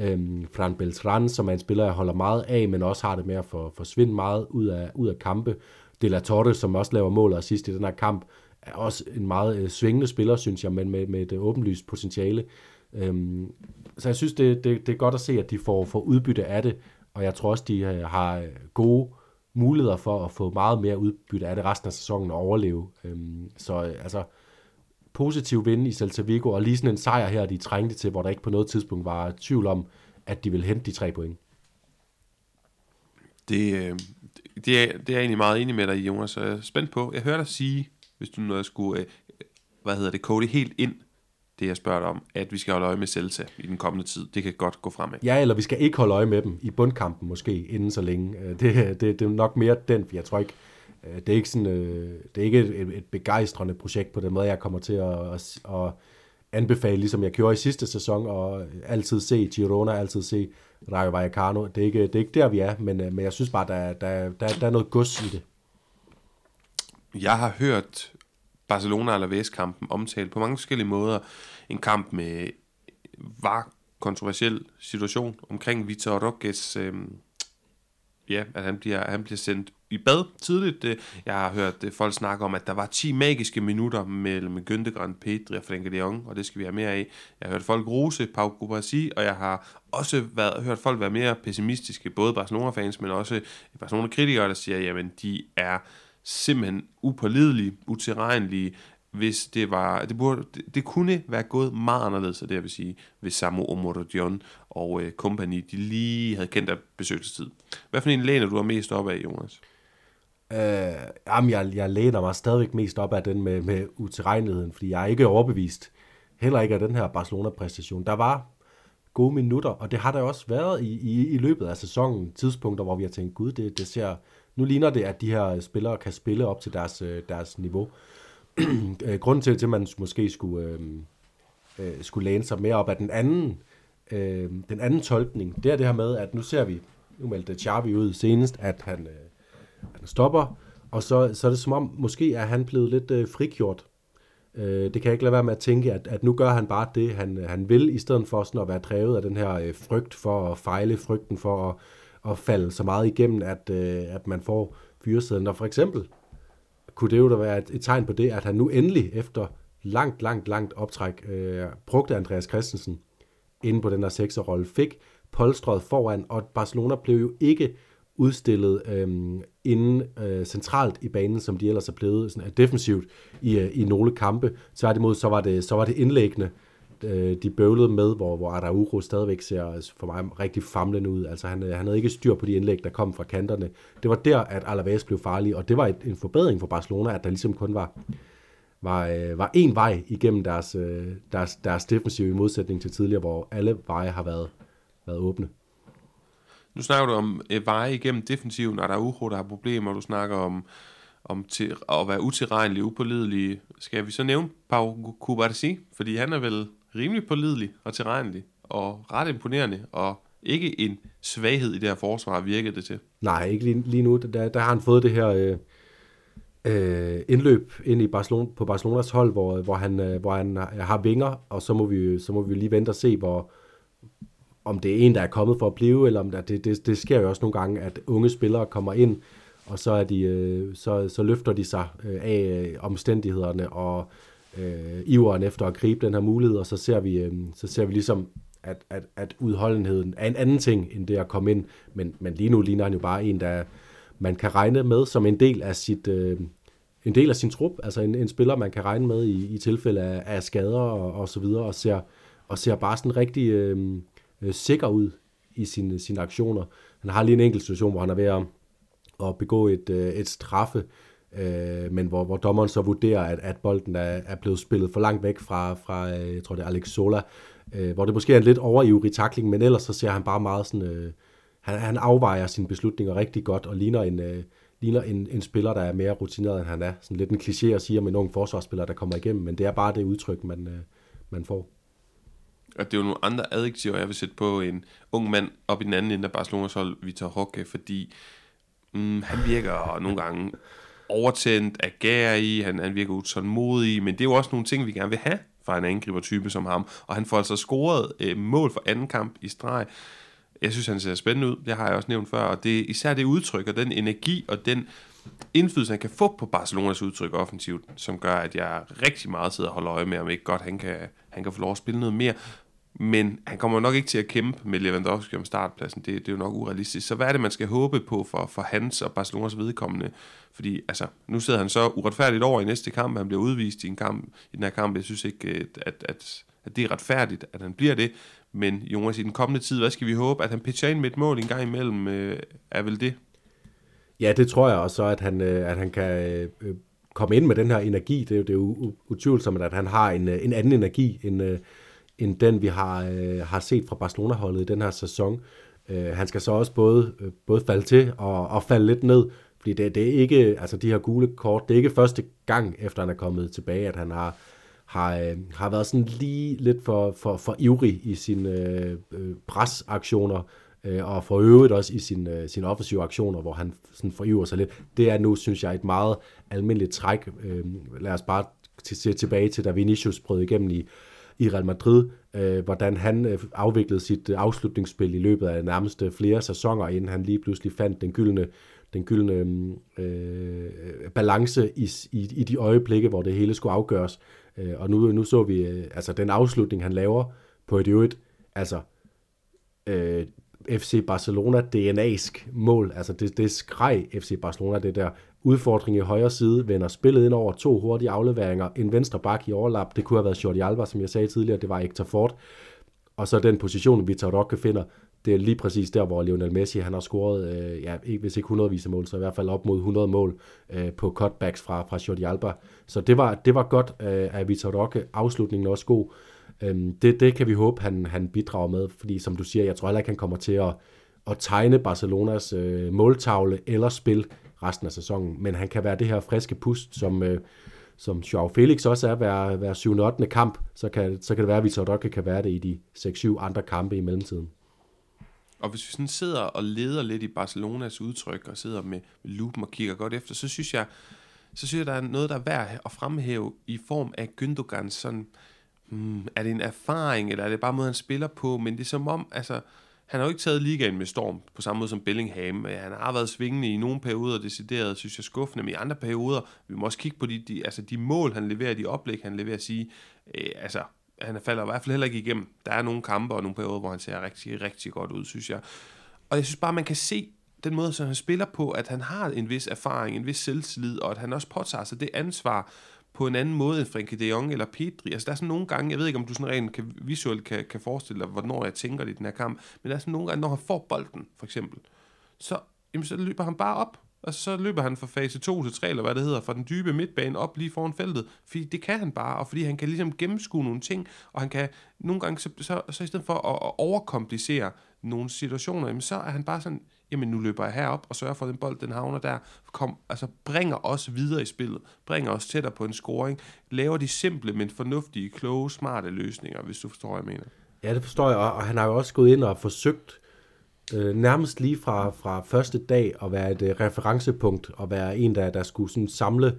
Øhm, Fran Beltran, som er en spiller, jeg holder meget af, men også har det med at for, forsvinde meget ud af, ud af kampe. De La Torre, som også laver mål og sidst i den her kamp, er også en meget øh, svingende spiller, synes jeg, men med, med et øh, åbenlyst potentiale. Øhm, så jeg synes, det, det, det er godt at se, at de får, får udbytte af det, og jeg tror også, de øh, har øh, gode muligheder for at få meget mere udbytte af det resten af sæsonen og overleve. Øhm, så øh, altså, positiv vinde i Celta Vigo, og lige sådan en sejr her, de trængte til, hvor der ikke på noget tidspunkt var tvivl om, at de ville hente de tre point. Det, øh, det, er, det er jeg egentlig meget enig med dig i, Jonas. Jeg er spændt på. Jeg hørte dig sige, hvis du nu skulle, øh, øh, hvad hedder det, kode helt ind, det jeg spørger dig om, at vi skal holde øje med Celta i den kommende tid. Det kan godt gå fremad. Ja, eller vi skal ikke holde øje med dem i bundkampen måske, inden så længe. Øh, det, det, det er nok mere den, for jeg tror ikke, øh, det er ikke, sådan, det er ikke et, et begejstrende projekt på den måde, jeg kommer til at, at, at anbefale, ligesom jeg gjorde i sidste sæson, og altid se Girona, altid se Rayo Vallecano. Det er ikke, det er ikke der, vi er, men, men jeg synes bare, der, der, der, der er noget gods i det. Jeg har hørt Barcelona Alaves-kampen omtalt på mange forskellige måder. En kamp med var kontroversiel situation omkring Vitor Roques, øh, ja, at han bliver, han bliver sendt i bad tidligt. Øh, jeg har hørt øh, folk snakke om, at der var 10 magiske minutter mellem Gündogan, Pedri og Frenkie de Jong, og det skal vi have mere af. Jeg har hørt folk rose Pau Kubasi, og jeg har også været, hørt folk være mere pessimistiske, både Barcelona-fans, men også Barcelona-kritikere, der siger, jamen de er simpelthen upålidelige, utilregnelige, hvis det var, det, burde, det, det kunne være gået meget anderledes, det jeg vil sige, hvis Samu Omorodion og øh, company, de lige havde kendt af besøgelsestid. Hvad for en læner du er mest op af, Jonas? Øh, jamen, jeg, jeg læner mig stadigvæk mest op af den med, med utilregneligheden, fordi jeg er ikke overbevist, heller ikke af den her Barcelona-præstation. Der var gode minutter, og det har der også været i, i, i løbet af sæsonen, tidspunkter, hvor vi har tænkt, gud, det, det ser, nu ligner det, at de her spillere kan spille op til deres, øh, deres niveau. <clears throat> Øh, grunden til, at man måske skulle, øh, øh, skulle læne sig mere op af den anden, øh, den anden tolkning, det er det her med, at nu ser vi, nu meldte Xavi ud senest, at han, øh, han stopper, og så, så er det som om, måske er han blevet lidt øh, frigjort. Øh, det kan jeg ikke lade være med at tænke, at, at nu gør han bare det, han, øh, han vil, i stedet for sådan at være drevet af den her øh, frygt for at fejle, frygten for at, at falde så meget igennem, at, øh, at man får fyresæden. Og for eksempel kunne det jo da være et, et tegn på det, at han nu endelig, efter langt, langt, langt optræk, øh, brugte Andreas Christensen inde på den der sekserrolle, fik polstret foran, og Barcelona blev jo ikke udstillet øh, inden øh, centralt i banen, som de ellers er blevet sådan, øh, defensivt i, øh, i nogle kampe. Tværtimod, så var det, så var det indlæggende, øh, de bøvlede med, hvor, hvor Araujo stadigvæk ser for mig rigtig famlende ud. Altså han, øh, han havde ikke styr på de indlæg, der kom fra kanterne. Det var der, at Alaves blev farlig, og det var et, en forbedring for Barcelona, at der ligesom kun var var, øh, var én vej igennem deres, øh, deres, deres defensiv i modsætning til tidligere, hvor alle veje har været, været åbne. Nu snakker du om øh, veje igennem defensiven, og der er uro, der har problemer, du snakker om, om til, at være utilregnelig, upålidelig. Skal vi så nævne Pau Kubarsi? Fordi han er vel rimelig pålidelig og tilregnelig, og ret imponerende, og ikke en svaghed i det her forsvar, virkede det til. Nej, ikke lige, lige nu. Der, der har han fået det her øh, øh, indløb ind i Barcelona, på Barcelonas hold, hvor, hvor, han, øh, hvor han øh, har vinger, og så må vi, så må vi lige vente og se, hvor, om det er en, der er kommet for at blive, eller om der, det, det, det sker jo også nogle gange, at unge spillere kommer ind, og så, er de, øh, så, så løfter de sig øh, af øh, omstændighederne og øh, øh, iveren efter at gribe den her mulighed, og så ser vi, øh, så ser vi ligesom, at, at, at udholdenheden er en anden ting, end det at komme ind, men, men lige nu ligner han jo bare en, der man kan regne med som en del af sit... Øh, en del af sin trup, altså en, en spiller, man kan regne med i, i tilfælde af, af skader og, og så videre, og ser, og ser bare sådan rigtig, øh, øh, sikker ud i sine, sine aktioner. Han har lige en enkelt situation, hvor han er ved at, at begå et, øh, et straffe, øh, men hvor, hvor dommeren så vurderer, at, at bolden er, er blevet spillet for langt væk fra, fra øh, jeg tror det er Alex Sola, øh, hvor det måske er en lidt overivrig takling, men ellers så ser han bare meget sådan, øh, han, han afvejer sine beslutninger rigtig godt, og ligner en, øh, ligner en, en spiller, der er mere rutineret, end han er. Sådan lidt en kliché at sige om en ung forsvarsspiller, der kommer igennem, men det er bare det udtryk, man, øh, man får. Og det er jo nogle andre adjektiver, jeg vil sætte på en ung mand op i den anden ende af Barcelonas hold, Vitor Roque, fordi mm, han virker nogle gange overtændt, i, han, han virker utålmodig, men det er jo også nogle ting, vi gerne vil have fra en angribertype som ham, og han får altså scoret øh, mål for anden kamp i streg. Jeg synes, han ser spændende ud, det har jeg også nævnt før, og det især det udtryk, og den energi, og den indflydelse, han kan få på Barcelonas udtryk offensivt, som gør, at jeg rigtig meget sidder og holder øje med, om ikke godt han kan, han kan få lov at spille noget mere. Men han kommer nok ikke til at kæmpe med Lewandowski om startpladsen. Det, det er jo nok urealistisk. Så hvad er det, man skal håbe på for, for hans og Barcelonas vedkommende? Fordi altså, nu sidder han så uretfærdigt over i næste kamp. Han bliver udvist i, en kamp, i den her kamp. Jeg synes ikke, øh, at, at, at det er retfærdigt, at han bliver det. Men Jonas, i den kommende tid, hvad skal vi håbe? At han pitcher ind med et mål en gang imellem, øh, er vel det? Ja, det tror jeg også, at han, øh, at han kan øh, øh, komme ind med den her energi. Det er jo, det er jo utvivlsomt, at han har en, øh, en anden energi, end, end den, vi har, øh, har set fra Barcelona-holdet i den her sæson. Øh, han skal så også både, øh, både falde til og, og falde lidt ned, fordi det, det er ikke, altså de her gule kort, det er ikke første gang, efter han er kommet tilbage, at han har, har, har været sådan lige lidt for, for, for ivrig i sine øh, presaktioner, øh, og for øvrigt også i sine, øh, sine offensive aktioner, hvor han sådan foriver sig lidt. Det er nu, synes jeg, et meget almindeligt træk. Øh, lad os bare se tilbage til, da Vinicius brød igennem i, i Real Madrid, øh, hvordan han øh, afviklede sit øh, afslutningsspil i løbet af nærmeste flere sæsoner, inden han lige pludselig fandt den gyldne, den gyldne mm, øh, balance i, i, i de øjeblikke, hvor det hele skulle afgøres. Øh, og nu, nu så vi øh, altså den afslutning, han laver på et øvrigt, altså øh, FC Barcelona DNA'sk mål. Altså det, det skreg FC Barcelona, det der udfordring i højre side, vender spillet ind over to hurtige afleveringer, en venstre bak i overlap, det kunne have været Jordi Alba, som jeg sagde tidligere, det var Hector Ford, og så den position, Vitor Roque finder, det er lige præcis der, hvor Lionel Messi han har scoret, øh, ja, hvis ikke 100 vis af mål, så i hvert fald op mod 100 mål øh, på cutbacks fra, fra Jordi Alba. Så det var, det var godt øh, af Vitor Roque. Afslutningen også god. Øhm, det, det kan vi håbe, han, han bidrager med, fordi som du siger, jeg tror heller ikke, han kommer til at, at tegne Barcelonas øh, måltavle eller spil resten af sæsonen, men han kan være det her friske pust, som, øh, som Joao Felix også er hver, hver 7. 8. kamp, så kan, så kan det være, at Vitor Roque kan være det i de 6-7 andre kampe i mellemtiden. Og hvis vi sådan sidder og leder lidt i Barcelonas udtryk, og sidder med, lupen og kigger godt efter, så synes jeg, så synes jeg, der er noget, der er værd at fremhæve i form af Gündogans sådan, hmm, er det en erfaring, eller er det bare måden, han spiller på, men det er som om, altså, han har jo ikke taget ligaen med storm, på samme måde som Bellingham. Øh, han har været svingende i nogle perioder, decideret, synes jeg, skuffende, men i andre perioder, vi må også kigge på de, de, altså de mål, han leverer, de oplæg, han leverer, at sige, øh, altså, han falder i hvert fald heller ikke igennem. Der er nogle kampe og nogle perioder, hvor han ser rigtig, rigtig godt ud, synes jeg. Og jeg synes bare, man kan se den måde, som han spiller på, at han har en vis erfaring, en vis selvtillid, og at han også påtager sig det ansvar på en anden måde end Frenkie de Jong eller Pedri. Altså der er sådan nogle gange, jeg ved ikke om du sådan rent kan, visuelt kan, kan forestille dig, hvornår jeg tænker det i den her kamp, men der er sådan nogle gange, når han får bolden, for eksempel, så, jamen, så løber han bare op, og så løber han fra fase 2 til 3, eller hvad det hedder, fra den dybe midtbane op lige foran feltet. Fordi det kan han bare, og fordi han kan ligesom gennemskue nogle ting, og han kan nogle gange, så, så, så i stedet for at, at overkomplicere nogle situationer, jamen, så er han bare sådan, jamen nu løber jeg herop og sørger for, at den bold, den havner der, kom, altså bringer os videre i spillet, bringer os tættere på en scoring, laver de simple, men fornuftige, kloge, smarte løsninger, hvis du forstår, hvad jeg mener. Ja, det forstår jeg, og han har jo også gået ind og forsøgt øh, nærmest lige fra, fra første dag at være et øh, referencepunkt og være en, der, der skulle sådan samle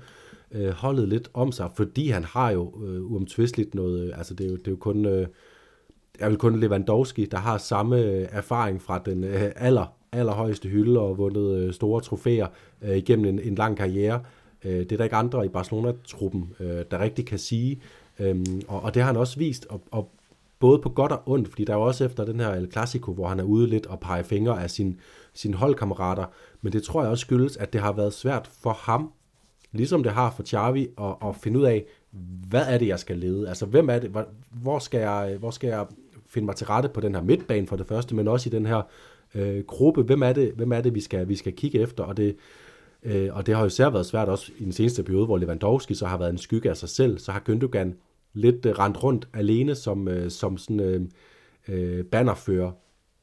øh, holdet lidt om sig, fordi han har jo øh, uomtvisteligt noget, øh, altså det er jo, det er jo kun, øh, er vel kun Lewandowski, der har samme øh, erfaring fra den øh, aller, allerhøjeste hylde og vundet øh, store trofæer øh, igennem en, en lang karriere. Øh, det er der ikke andre i Barcelona-truppen, øh, der rigtig kan sige, Øhm, og, og det har han også vist, og, og både på godt og ondt, fordi der er jo også efter den her El Clasico, hvor han er ude lidt og peger fingre af sin, sine holdkammerater, men det tror jeg også skyldes, at det har været svært for ham, ligesom det har for Xavi, at, at finde ud af, hvad er det, jeg skal lede? Altså, hvem er det? Hvor skal jeg, hvor skal jeg finde mig til rette på den her midtbane for det første, men også i den her øh, gruppe? Hvem er det, hvem er det vi, skal, vi skal kigge efter? Og det, øh, og det har jo især været svært også i den seneste periode, hvor Lewandowski så har været en skygge af sig selv, så har Gündogan lidt øh, rendt rundt alene som, øh, som sådan øh, øh, bannerfører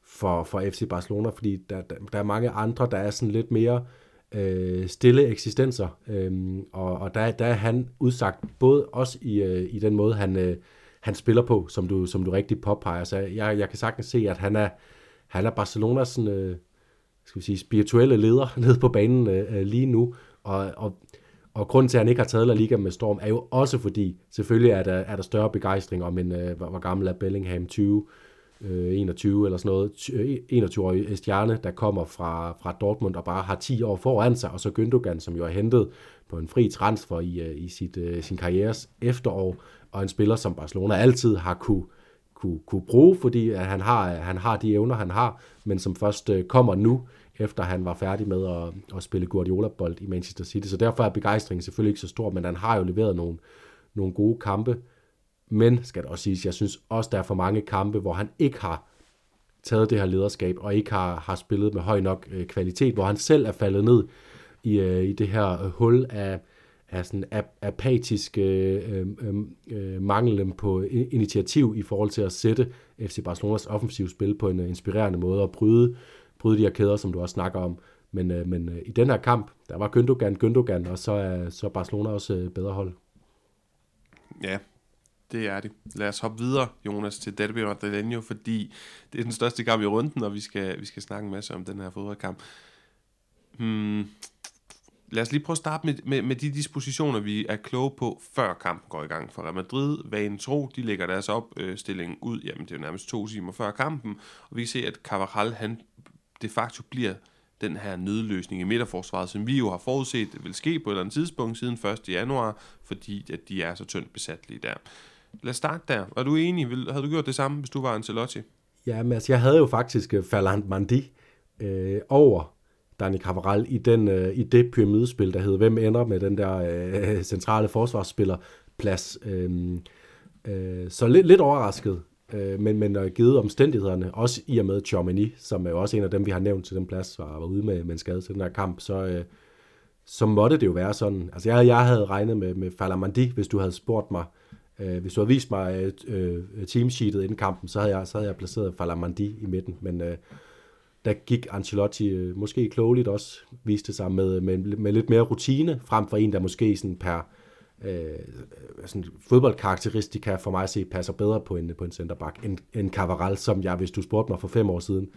for, for FC Barcelona, fordi der, der, der er mange andre, der er sådan lidt mere øh, stille eksistenser, øh, og, og der, der er han udsagt, både også i, øh, i den måde, han, øh, han spiller på, som du, som du rigtig påpeger. Så jeg, jeg kan sagtens se, at han er, han er Barcelonas sådan, øh, skal vi sige, spirituelle leder <laughs> nede på banen øh, øh, lige nu, og, og og grunden til, at han ikke har taget La Liga med storm, er jo også fordi, selvfølgelig er der, er der større begejstring om en, øh, hvor, hvor gammel er Bellingham, 20, øh, 21 eller sådan noget, 21-årig øh, stjerne, der kommer fra, fra Dortmund og bare har 10 år foran sig, og så Gündogan, som jo er hentet på en fri transfer i, øh, i sit, øh, sin karrieres efterår, og en spiller, som Barcelona altid har kunne, kunne, kunne bruge, fordi at han, har, han har de evner, han har, men som først øh, kommer nu, efter han var færdig med at, at spille Guardiola-bold i Manchester City. Så derfor er begejstringen selvfølgelig ikke så stor, men han har jo leveret nogle, nogle gode kampe. Men, skal det også siges, jeg synes også, der er for mange kampe, hvor han ikke har taget det her lederskab, og ikke har, har spillet med høj nok øh, kvalitet, hvor han selv er faldet ned i, øh, i det her hul af, er sådan ap- apatisk øh, øhm, øhm, øh, øh, mangel på initiativ i forhold til at sætte FC Barcelonas offensiv spil på en øh, inspirerende måde og bryde, bryde de her kæder, som du også snakker om. Men, øh, men øh, i den her kamp, der var Gündogan, Gündogan, og så er så Barcelona også øh, bedre hold. Ja, det er det. Lad os hoppe videre, Jonas, til Derby Madrileño, fordi det er den største kamp i runden, og vi skal, vi skal snakke en masse om den her fodboldkamp. Hmm. Lad os lige prøve at starte med, med, med de dispositioner, vi er kloge på, før kampen går i gang. For Real Madrid, vanen tro, de lægger deres opstilling ud, jamen det er jo nærmest to timer før kampen, og vi kan se, at Carvajal, han de facto bliver den her nødløsning i midterforsvaret, som vi jo har forudset vil ske på et eller andet tidspunkt siden 1. januar, fordi at de er så tyndt besat lige der. Lad os starte der. Var du enig? Havde du gjort det samme, hvis du var Ancelotti? Ja, men altså, jeg havde jo faktisk øh, Ferland Mandi øh, over Dani Cavaral i, den, øh, i det pyramidespil, der hed, hvem ender med den der øh, <laughs> centrale forsvarsspillerplads. Øh, øh, så lidt, lidt overrasket, øh, men, men øh, givet omstændighederne, også i og med Chomini, som er jo også en af dem, vi har nævnt til den plads, var, var ude med, med en skade til den her kamp, så, øh, så måtte det jo være sådan. Altså jeg, jeg havde regnet med, med Falamandi, hvis du havde spurgt mig, øh, hvis du havde vist mig øh, øh teamsheetet inden kampen, så havde jeg, så havde jeg placeret Falamandi i midten, men øh, der gik Ancelotti øh, måske klogeligt også, viste sig med, med, med lidt mere rutine, frem for en, der måske sådan per øh, sådan fodboldkarakteristika for mig at se passer bedre på en, på en centerback end, end Cavaral, som jeg, hvis du spurgte mig for fem år siden,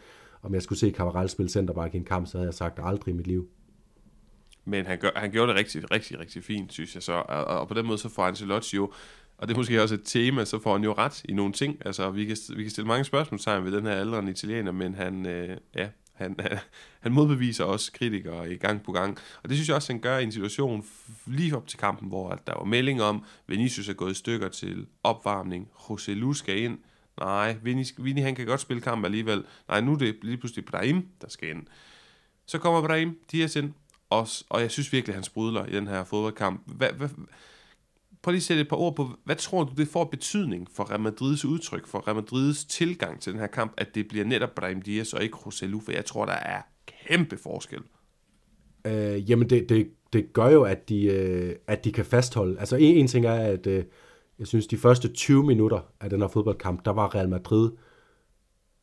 om jeg skulle se Cavaral spille centerback i en kamp, så havde jeg sagt aldrig i mit liv. Men han, gør, han gjorde det rigtig, rigtig, rigtig fint, synes jeg så. Og, og på den måde så får Ancelotti jo, og det er måske også et tema, så får han jo ret i nogle ting. Altså, vi kan, vi kan stille mange spørgsmål ved den her aldrende italiener, men han, øh, ja, han, <laughs> han, modbeviser også kritikere i gang på gang. Og det synes jeg også, han gør i en situation lige op til kampen, hvor der var melding om, Vinicius er gået i stykker til opvarmning, José Lu skal ind. Nej, Vini, Vini han kan godt spille kamp alligevel. Nej, nu er det lige pludselig Brahim, der skal ind. Så kommer Brahim Diaz ind, og, og jeg synes virkelig, han sprudler i den her fodboldkamp. Hvad, hvad, prøv lige at sætte et par ord på, hvad tror du, det får betydning for Real Madrids udtryk, for Real Madrids tilgang til den her kamp, at det bliver netop Brahim Diaz og ikke Roselu, for jeg tror, der er kæmpe forskel. Øh, jamen, det, det, det gør jo, at de, øh, at de kan fastholde. Altså, en, en ting er, at øh, jeg synes, de første 20 minutter af den her fodboldkamp, der var Real Madrid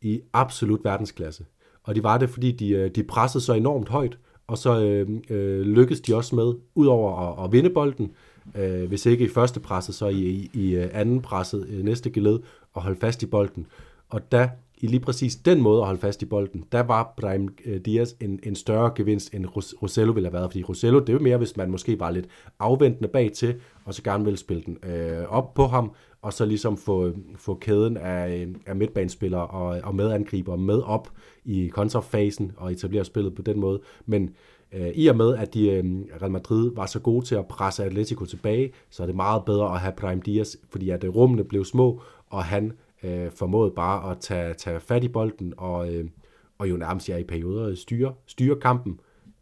i absolut verdensklasse. Og de var det, fordi de, øh, de pressede så enormt højt, og så øh, øh, lykkedes de også med, udover at, at vinde bolden, øh, Øh, hvis ikke i første presset, så i, i, i øh, anden presset, øh, næste geled, og holde fast i bolden. Og da i lige præcis den måde at holde fast i bolden, der var Brahim øh, Diaz en, en større gevinst, end Rosello ville have været. Fordi Rosello, det er jo mere, hvis man måske var lidt afventende bag til, og så gerne ville spille den øh, op på ham, og så ligesom få, få kæden af, af midtbanespillere og, og medangriber med op i kontrafasen og etablere spillet på den måde. Men Øh, I og med, at de, øh, Real Madrid var så gode til at presse Atletico tilbage, så er det meget bedre at have Prime Diaz, fordi at øh, rummene blev små, og han øh, formåede bare at tage, tage fat i bolden, og, øh, og jo nærmest ja, i perioder styre, styre kampen,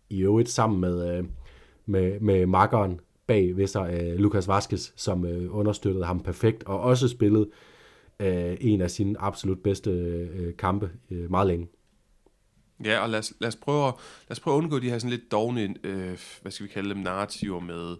i øvrigt sammen med, øh, med, med makkeren bag ved sig, øh, Lucas Vazquez, som øh, understøttede ham perfekt, og også spillede øh, en af sine absolut bedste øh, kampe øh, meget længe. Ja, og lad os, lad os, prøve, at, lad os prøve at undgå de her sådan lidt dogne, øh, hvad skal vi kalde dem, narrativer med,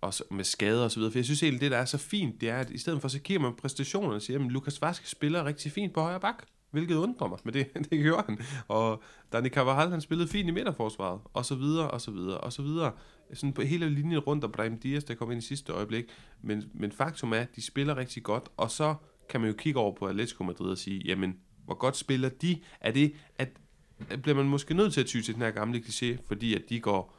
også med skader og så videre. For jeg synes egentlig, det der er så fint, det er, at i stedet for, så kigger man præstationerne og siger, at Lukas Vask spiller rigtig fint på højre bak. Hvilket undrer mig, men det, <laughs> det gjorde han. Og Dani Carvajal, han spillede fint i midterforsvaret, og så videre, og så videre, og så videre. Sådan på hele linjen rundt, og Brahim Dias, der kom ind i sidste øjeblik. Men, men faktum er, at de spiller rigtig godt, og så kan man jo kigge over på Atletico Madrid og sige, jamen, hvor godt spiller de? Er det, at bliver man måske nødt til at ty til den her gamle kliché, fordi at de går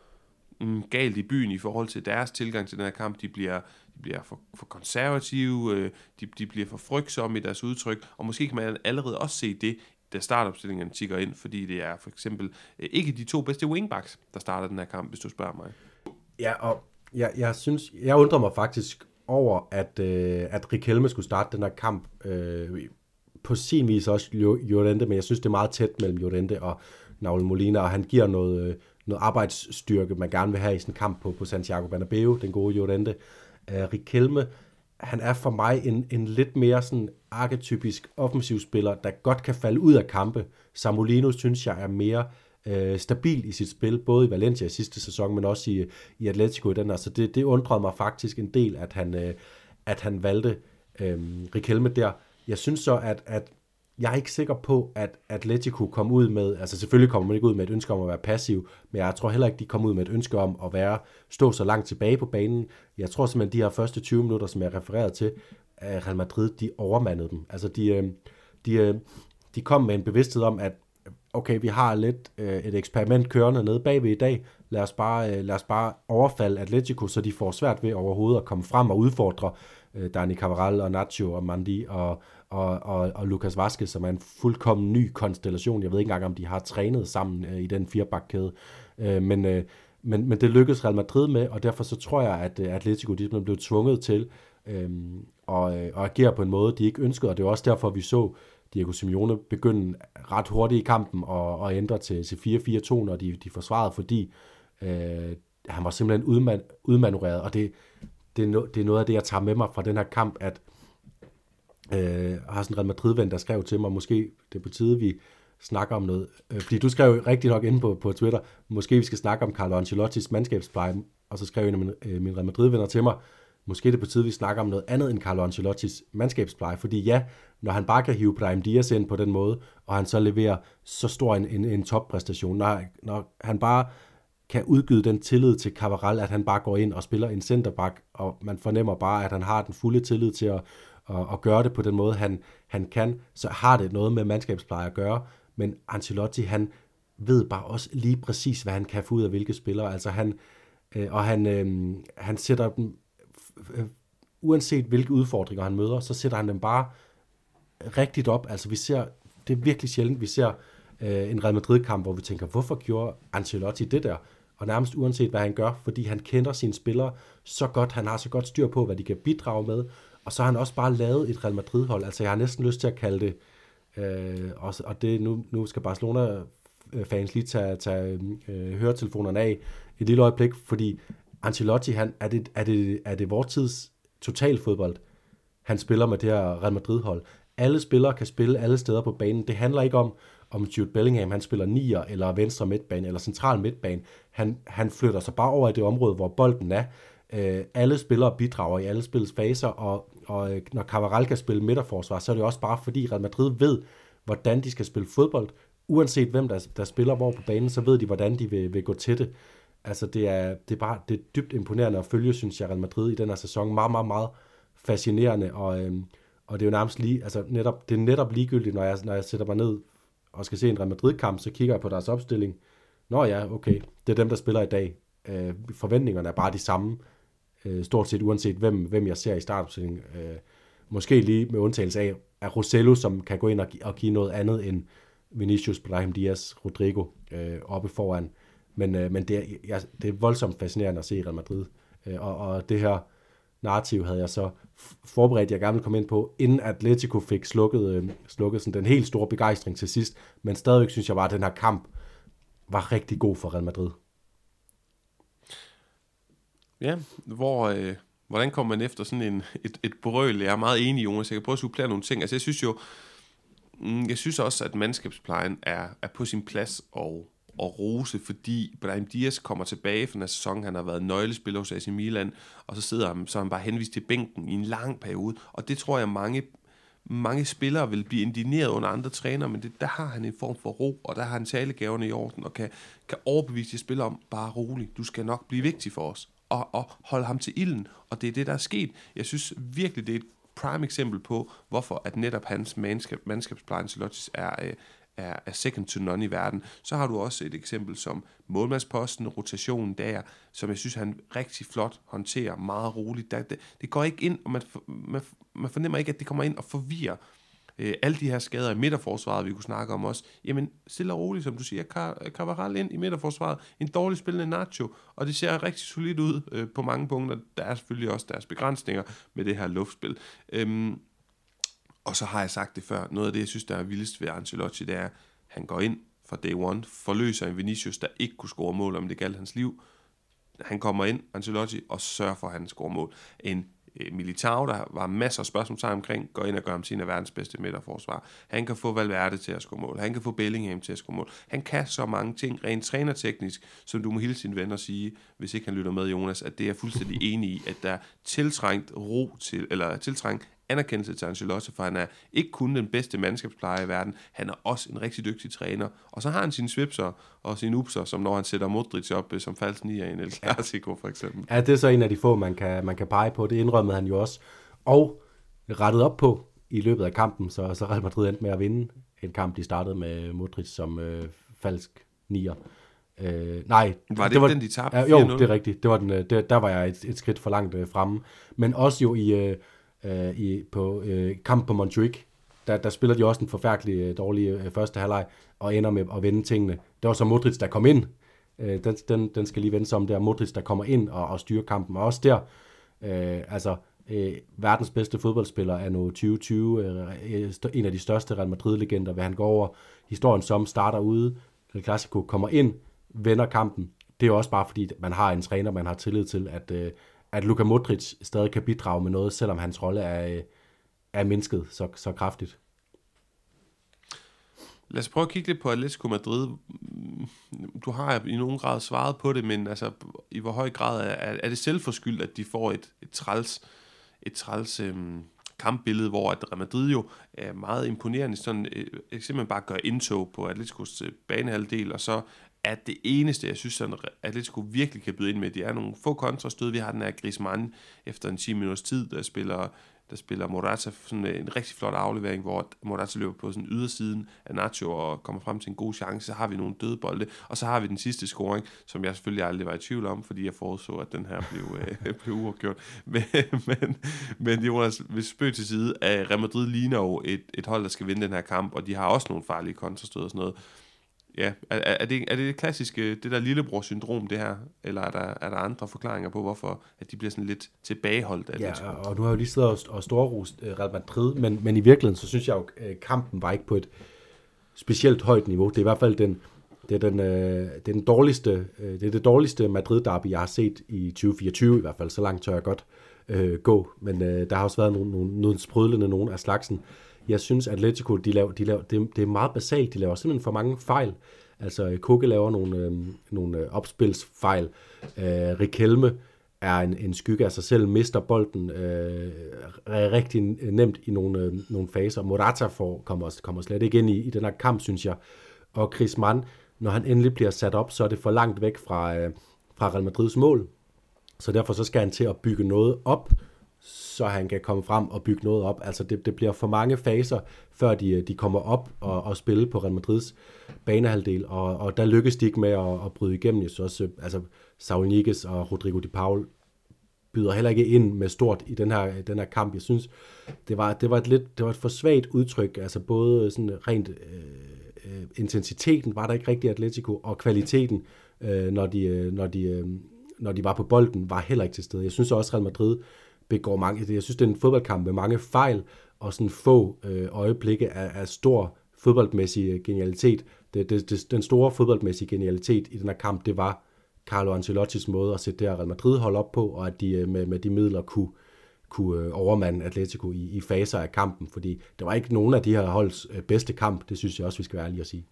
mm, galt i byen i forhold til deres tilgang til den her kamp. De bliver, de bliver for, for konservative, øh, de, de bliver for frygtsomme i deres udtryk, og måske kan man allerede også se det, da startopstillingen tigger ind, fordi det er for eksempel øh, ikke de to bedste wingbacks, der starter den her kamp, hvis du spørger mig. Ja, og jeg, jeg synes, jeg undrer mig faktisk over, at, øh, at Rikelme skulle starte den her kamp. Øh, på sin vis også Jorente, men jeg synes, det er meget tæt mellem Jorente og Naul Molina, og han giver noget, øh, noget arbejdsstyrke, man gerne vil have i sådan en kamp på, på Santiago Bernabeu, den gode Jorente. Uh, øh, Riquelme han er for mig en, en lidt mere sådan arketypisk offensiv spiller, der godt kan falde ud af kampe. Samolino synes jeg er mere øh, stabil i sit spil, både i Valencia sidste sæson, men også i, i Atletico i den her. Så det, det undrede mig faktisk en del, at han, øh, at han valgte øh, Riquelme der. Jeg synes så, at, at jeg er ikke sikker på, at Atletico kom ud med, altså selvfølgelig kommer man ikke ud med et ønske om at være passiv, men jeg tror heller ikke, de kom ud med et ønske om at være, stå så langt tilbage på banen. Jeg tror simpelthen, de her første 20 minutter, som jeg refererede til, at Real Madrid, de overmandede dem. Altså de, øh, de, øh, de kom med en bevidsthed om, at okay, vi har lidt øh, et eksperiment kørende nede bagved i dag, lad os, bare, lad os bare overfalde Atletico, så de får svært ved overhovedet at komme frem og udfordre Dani Cavaral og Nacho og Mandi og, og, og, og Lucas Vazquez, som er en fuldkommen ny konstellation. Jeg ved ikke engang, om de har trænet sammen øh, i den firebakkæde. Øh, men, øh, men, men det lykkedes Real Madrid med, og derfor så tror jeg, at øh, Atletico de blev tvunget til øh, og, øh, at agere på en måde, de ikke ønskede, og det er også derfor, vi så Diego Simeone begynde ret hurtigt i kampen og, og ændre til, til 4-4-2, når de, de forsvarede, fordi øh, han var simpelthen udman, udmanøvreret, og det, det, er no, det er noget af det, jeg tager med mig fra den her kamp, at øh, har sådan en Real Madrid-ven, der skrev til mig, måske det er på tide, vi snakker om noget. Øh, fordi du skrev rigtig nok inde på, på Twitter, måske vi skal snakke om Carlo Ancelottis mandskabspleje, og så skrev en af mine, øh, mine Real Madrid-venner til mig, måske det er på tide, vi snakker om noget andet end Carlo Ancelottis mandskabspleje, fordi ja, når han bare kan hive Brahim Diaz ind på den måde, og han så leverer så stor en, en, en toppræstation, når, når han bare kan udgyde den tillid til Cavaral, at han bare går ind og spiller en centerback, og man fornemmer bare, at han har den fulde tillid til at, og, at gøre det på den måde, han, han kan, så har det noget med mandskabspleje at gøre, men Ancelotti, han ved bare også lige præcis, hvad han kan få ud af hvilke spillere, altså han, øh, og han, øh, han sætter dem, øh, uanset hvilke udfordringer han møder, så sætter han dem bare rigtigt op, altså vi ser, det er virkelig sjældent, vi ser øh, en Real Madrid-kamp, hvor vi tænker, hvorfor gjorde Ancelotti det der? Og nærmest uanset hvad han gør, fordi han kender sine spillere så godt, han har så godt styr på, hvad de kan bidrage med, og så har han også bare lavet et Real Madrid-hold. Altså jeg har næsten lyst til at kalde det, øh, og, og det, nu, nu skal Barcelona-fans lige tage, tage øh, høretelefonerne af et lille øjeblik, fordi Ancelotti, han, er, det, er, det, er det vores tids totalfodbold, han spiller med det her Real Madrid-hold. Alle spillere kan spille alle steder på banen. Det handler ikke om, om Jude Bellingham han spiller nier eller venstre midtbane eller central midtbane. Han, han flytter sig bare over i det område, hvor bolden er. Øh, alle spillere bidrager i alle spillets faser, og, og øh, når Cavaral kan spille midterforsvar, så er det også bare fordi Real Madrid ved, hvordan de skal spille fodbold. Uanset hvem der, der spiller hvor på banen, så ved de, hvordan de vil, vil gå til det. Altså det er, det er bare det er dybt imponerende at følge, synes jeg, Real Madrid i den her sæson. Meget, meget, meget fascinerende, og, øhm, og det er jo nærmest lige, altså netop, det er netop ligegyldigt, når jeg, når jeg sætter mig ned og skal se en Real Madrid-kamp, så kigger jeg på deres opstilling. Nå ja, okay, det er dem, der spiller i dag. Øh, forventningerne er bare de samme, øh, stort set uanset hvem, hvem jeg ser i startopstillingen. Øh, måske lige med undtagelse af, af Rosello, som kan gå ind og, og give noget andet end Vinicius, Brahim Diaz, Rodrigo øh, oppe foran. Men, øh, men det, er, det er voldsomt fascinerende at se Real Madrid. Øh, og, og det her narrativ havde jeg så forberedt, jeg gerne ville komme ind på, inden Atletico fik slukket, øh, slukket sådan den helt store begejstring til sidst. Men stadigvæk synes jeg bare, at den her kamp var rigtig god for Real Madrid. Ja, hvor, øh, hvordan kommer man efter sådan en, et, et brøl? Jeg er meget enig, Jonas. Jeg kan prøve at supplere nogle ting. Altså, jeg synes jo, mm, jeg synes også, at mandskabsplejen er, er på sin plads og, og rose, fordi Brahim Dias kommer tilbage fra den sæson. Han har været nøglespiller hos AC Milan, og så sidder han, så han bare henvist til bænken i en lang periode. Og det tror jeg, mange mange spillere vil blive indineret under andre trænere, men det, der har han en form for ro, og der har han talegaverne i orden, og kan, kan overbevise de spillere om, bare roligt, du skal nok blive vigtig for os og, og holde ham til ilden. Og det er det, der er sket. Jeg synes virkelig, det er et prime eksempel på, hvorfor at netop hans mandskab, mandskabspleje Ancelottis er, øh, er, er second to none i verden. Så har du også et eksempel som målmandsposten, rotationen der, som jeg synes, han rigtig flot håndterer, meget roligt. Der, det, det går ikke ind, og man, man, man fornemmer ikke, at det kommer ind og forvirrer øh, alle de her skader i midterforsvaret, vi kunne snakke om også, jamen stille og roligt, som du siger, Cavaral ind i midterforsvaret, en dårlig spillende Nacho, og det ser rigtig solidt ud øh, på mange punkter. Der er selvfølgelig også deres begrænsninger med det her luftspil. Øhm, og så har jeg sagt det før, noget af det, jeg synes, der er vildest ved Ancelotti, det er, at han går ind fra day one, forløser en Vinicius, der ikke kunne score mål, om det galt hans liv. Han kommer ind, Ancelotti, og sørger for, at han scorer mål. En Øh, Militao, der var masser af spørgsmål omkring, går ind og gør ham sin af verdens bedste midterforsvar. Han kan få Valverde til at score mål. Han kan få Bellingham til at score mål. Han kan så mange ting rent trænerteknisk, som du må hilse sin og sige, hvis ikke han lytter med, Jonas, at det er fuldstændig enig i, at der er tiltrængt ro til, eller tiltrængt anerkendelse til Ancelotti, for han er ikke kun den bedste mandskabsplejer i verden, han er også en rigtig dygtig træner. Og så har han sine svipser og sine upser, som når han sætter Modric op øh, som falsk nier i en El Clasico for eksempel. Ja, det er så en af de få, man kan, man kan pege på. Det indrømmede han jo også. Og rettet op på i løbet af kampen, så, så Real Madrid endte med at vinde en kamp, de startede med Modric som øh, falsk nier. Øh, nej. Var det, det var, den, de tabte? Øh, jo, det er rigtigt. Det var den, øh, det, der var jeg et, et skridt for langt øh, fremme. Men også jo i... Øh, øh, i, på øh, kamp på Montjuic, der, der spiller de også en forfærdelig øh, dårlig øh, første halvleg, og ender med at vende tingene. Det var så Modric, der kom ind. Øh, den, den, den skal lige vende sig om der. Modric, der kommer ind og, og styrer kampen. Og også der, øh, altså øh, verdens bedste fodboldspiller er nu 2020, øh, en af de største Real Madrid-legender, hvad han går over historien som starter ude, El Clasico kommer ind, vender kampen. Det er jo også bare fordi, man har en træner, man har tillid til, at, øh, at Luka Modric stadig kan bidrage med noget, selvom hans rolle er, øh, er mindsket så, så kraftigt. Lad os prøve at kigge lidt på Atletico Madrid. Mm, du har i nogen grad svaret på det, men altså, i hvor høj grad er, er det selvforskyldt, at de får et, et træls, et træls øhm, kampbillede, hvor at Real Madrid jo er meget imponerende, sådan øh, simpelthen bare gør indtog på Atleticos øh, banehalvdel, og så at det eneste, jeg synes, at Atletico virkelig kan byde ind med, det er nogle få kontrastød. Vi har den her Griezmann efter en 10 minutters tid, der spiller, der spiller Morata sådan en rigtig flot aflevering, hvor Morata løber på sådan ydersiden af Nacho og kommer frem til en god chance. Så har vi nogle dødbolde, og så har vi den sidste scoring, som jeg selvfølgelig aldrig var i tvivl om, fordi jeg forudså, at den her blev, øh, <laughs> blev uafgjort. Men, men, men Jonas, hvis spøg til side, at Real Madrid ligner jo et, et hold, der skal vinde den her kamp, og de har også nogle farlige kontrastød og sådan noget ja, er, er, det, er det det klassiske, det der lillebror-syndrom, det her? Eller er der, er der andre forklaringer på, hvorfor at de bliver sådan lidt tilbageholdt? Af ja, det, og du har jo lige siddet og, og storrost uh, Real Madrid, men, men i virkeligheden, så synes jeg jo, øh, kampen var ikke på et specielt højt niveau. Det er i hvert fald den, det er den, øh, det er den dårligste, øh, det er det dårligste Madrid-derby, jeg har set i 2024 i hvert fald. Så langt tør jeg godt øh, gå. Men øh, der har også været nogle, nogle, nogle sprødlende nogen af slagsen. Jeg synes, Atletico, de laver, de laver, det, det er meget basalt. De laver simpelthen for mange fejl. Altså, Koke laver nogle, øh, nogle øh, opspilsfejl. Øh, Rikelme er en, en skygge af sig selv, mister bolden øh, rigtig nemt i nogle, øh, nogle faser. Morata får, kommer, kommer slet ikke ind i, i den her kamp, synes jeg. Og Chris Mann, når han endelig bliver sat op, så er det for langt væk fra, øh, fra Real Madrids mål. Så derfor så skal han til at bygge noget op, så han kan komme frem og bygge noget op. Altså det, det bliver for mange faser, før de, øh, de kommer op og, og spille på Real Madrids banehalvdel, og, og der lykkes de ikke med at, at bryde igennem. Jeg synes også, øh, altså Saul Niguez og Rodrigo de Paul byder heller ikke ind med stort i den her, den her kamp. Jeg synes, det var, det var et lidt, det var et for svagt udtryk, altså både sådan rent øh, øh, intensiteten var der ikke rigtig Atletico, og kvaliteten, øh, når, de, øh, når, de, øh, når de var på bolden, var heller ikke til stede. Jeg synes også, Real Madrid begår mange, jeg synes, det er en fodboldkamp med mange fejl, og sådan få øh, øjeblikke af, af stor fodboldmæssig øh, genialitet. Det, det, det, den store fodboldmæssige genialitet i den her kamp, det var Carlo Ancelottis måde at sætte det her Real Madrid hold op på, og at de øh, med, med de midler kunne, kunne øh, overmande Atletico i, i faser af kampen, fordi det var ikke nogen af de her holds bedste kamp, det synes jeg også, vi skal være ærlige at sige.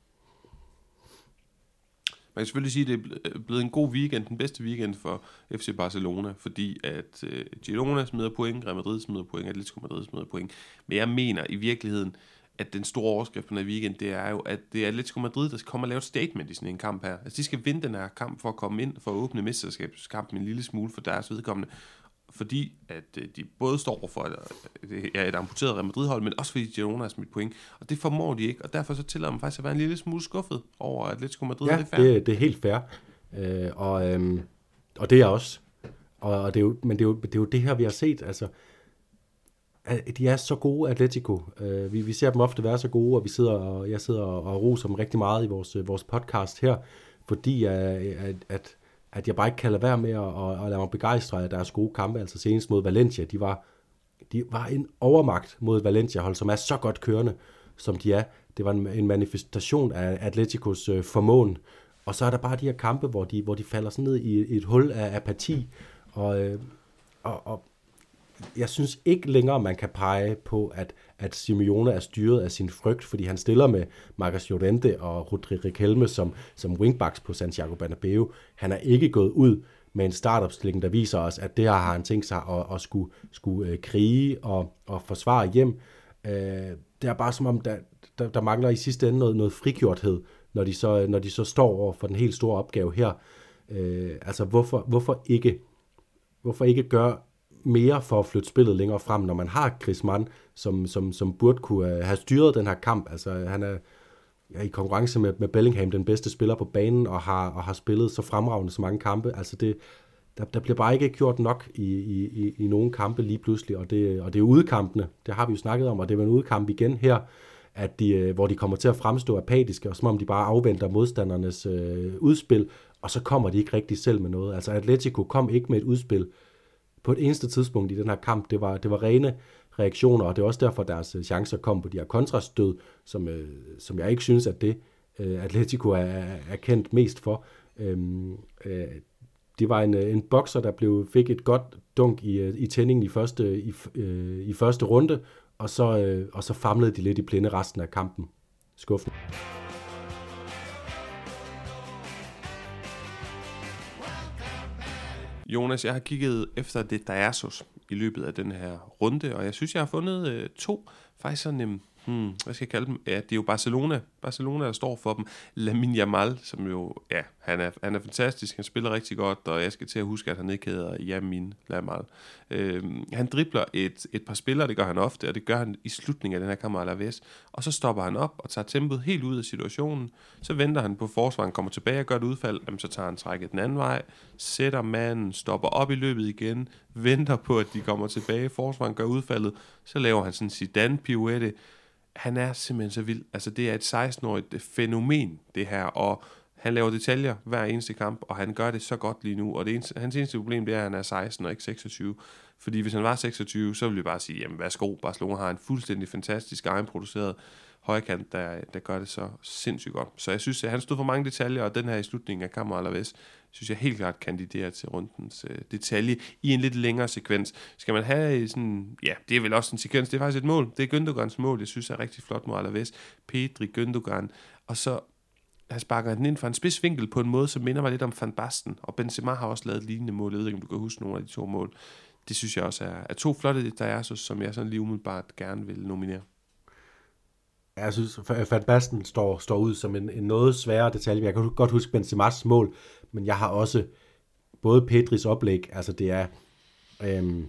Man kan selvfølgelig sige, at det er øh, blevet en god weekend, den bedste weekend for FC Barcelona, fordi at øh, Girona smider point, Real Madrid smider point, Atletico Madrid smider point. Men jeg mener i virkeligheden, at den store overskrift på den her weekend, det er jo, at det er Atletico Madrid, der kommer og lave et statement i sådan en kamp her. Altså, de skal vinde den her kamp for at komme ind, for at åbne mesterskabskampen en lille smule for deres vedkommende fordi at øh, de både står for et, øh, ja, et amputeret Real Madrid-hold, men også fordi Girona har smidt point. Og det formår de ikke, og derfor så tillader man faktisk at være en lille smule skuffet over Atletico Madrid. Ja, det er, det, det er helt fair. Øh, og, øhm, og det er også. Og, og det er jo, men det er, jo, det er jo det her, vi har set. Altså, de er så gode, Atletico. Øh, vi, vi ser dem ofte være så gode, og vi sidder og, jeg sidder og, og roser dem rigtig meget i vores, vores podcast her, fordi at, at, at at jeg bare ikke kan lade være med at, at, at lade mig begejstre af deres gode kampe. Altså senest mod Valencia, de var, de var en overmagt mod Valencia-hold, som er så godt kørende, som de er. Det var en, en manifestation af Atleticos øh, formåen. Og så er der bare de her kampe, hvor de, hvor de falder sådan ned i, i et hul af apati. Og, øh, og, og jeg synes ikke længere, man kan pege på, at, at Simeone er styret af sin frygt, fordi han stiller med Marcus Llorente og Rodri Riquelme som, som wingbacks på Santiago Bernabeu. Han er ikke gået ud med en startopstilling, der viser os, at det har han tænkt sig at, at skulle, skulle øh, krige og, og forsvare hjem. Øh, det er bare som om, der, der, der mangler i sidste ende noget, noget frigjorthed, når de, så, når de så står over for den helt store opgave her. Øh, altså, hvorfor, hvorfor ikke hvorfor ikke gøre mere for at flytte spillet længere frem, når man har Chris Mann, som, som, som burde kunne øh, have styret den her kamp. Altså, han er ja, i konkurrence med, med Bellingham den bedste spiller på banen, og har, og har spillet så fremragende så mange kampe. Altså, det, der, der bliver bare ikke gjort nok i, i, i, i nogle kampe lige pludselig, og det, og det er udkampene, det har vi jo snakket om, og det er en udkamp igen her, at de, øh, hvor de kommer til at fremstå apatiske, og som om de bare afventer modstandernes øh, udspil, og så kommer de ikke rigtig selv med noget. Altså Atletico kom ikke med et udspil på et eneste tidspunkt i den her kamp. Det var, det var rene reaktioner, og det er også derfor, deres øh, chancer kom på de her kontrastød, som, øh, som jeg ikke synes, at det øh, Atletico er, er kendt mest for. Øhm, øh, det var en, øh, en bokser, der blev, fik et godt dunk i, øh, i tændingen i første, i, øh, i første runde, og så, øh, og så famlede de lidt i blinde resten af kampen. Skuffende. Jonas, jeg har kigget efter det der Diasos i løbet af den her runde, og jeg synes, jeg har fundet øh, to. Faktisk sådan, øh, hmm, hvad skal jeg kalde dem? Ja, det er jo Barcelona. Barcelona, der står for dem. Lamin Jamal, som jo, ja, han er, han er fantastisk. Han spiller rigtig godt, og jeg skal til at huske, at han ikke hedder Jamin Lamal. Øhm, han dribler et, et par spillere, det gør han ofte, og det gør han i slutningen af den her kammer Alaves. Og så stopper han op og tager tempoet helt ud af situationen. Så venter han på forsvaren, kommer tilbage og gør et udfald. Jamen, så tager han trækket den anden vej, sætter manden, stopper op i løbet igen, venter på, at de kommer tilbage. Forsvaren gør udfaldet. Så laver han sådan en Zidane-pirouette han er simpelthen så vild. Altså, det er et 16-årigt fænomen, det her, og han laver detaljer hver eneste kamp, og han gør det så godt lige nu, og det eneste, hans eneste problem, det er, at han er 16 og ikke 26. Fordi hvis han var 26, så ville vi bare sige, jamen værsgo, Barcelona har en fuldstændig fantastisk egenproduceret højkant, der, der gør det så sindssygt godt. Så jeg synes, at han stod for mange detaljer, og den her i slutningen af Kammer Alaves, synes jeg helt klart kandiderer til rundens øh, detalje i en lidt længere sekvens. Skal man have sådan, ja, det er vel også en sekvens, det er faktisk et mål. Det er Gündogans mål, jeg synes er rigtig flot mod Alaves. Pedri, Gündogan, og så han sparker den ind fra en spidsvinkel på en måde, som minder mig lidt om Van Basten, og Benzema har også lavet lignende mål. Jeg ved ikke, om du kan huske nogle af de to mål. Det synes jeg også er, er to flotte der er, så, som jeg sådan lige umiddelbart gerne vil nominere. Jeg synes, Van Basten står, står ud som en, en noget sværere detalje. Jeg kan godt huske Benzema's mål, men jeg har også både Pedris oplæg, altså det er, øhm,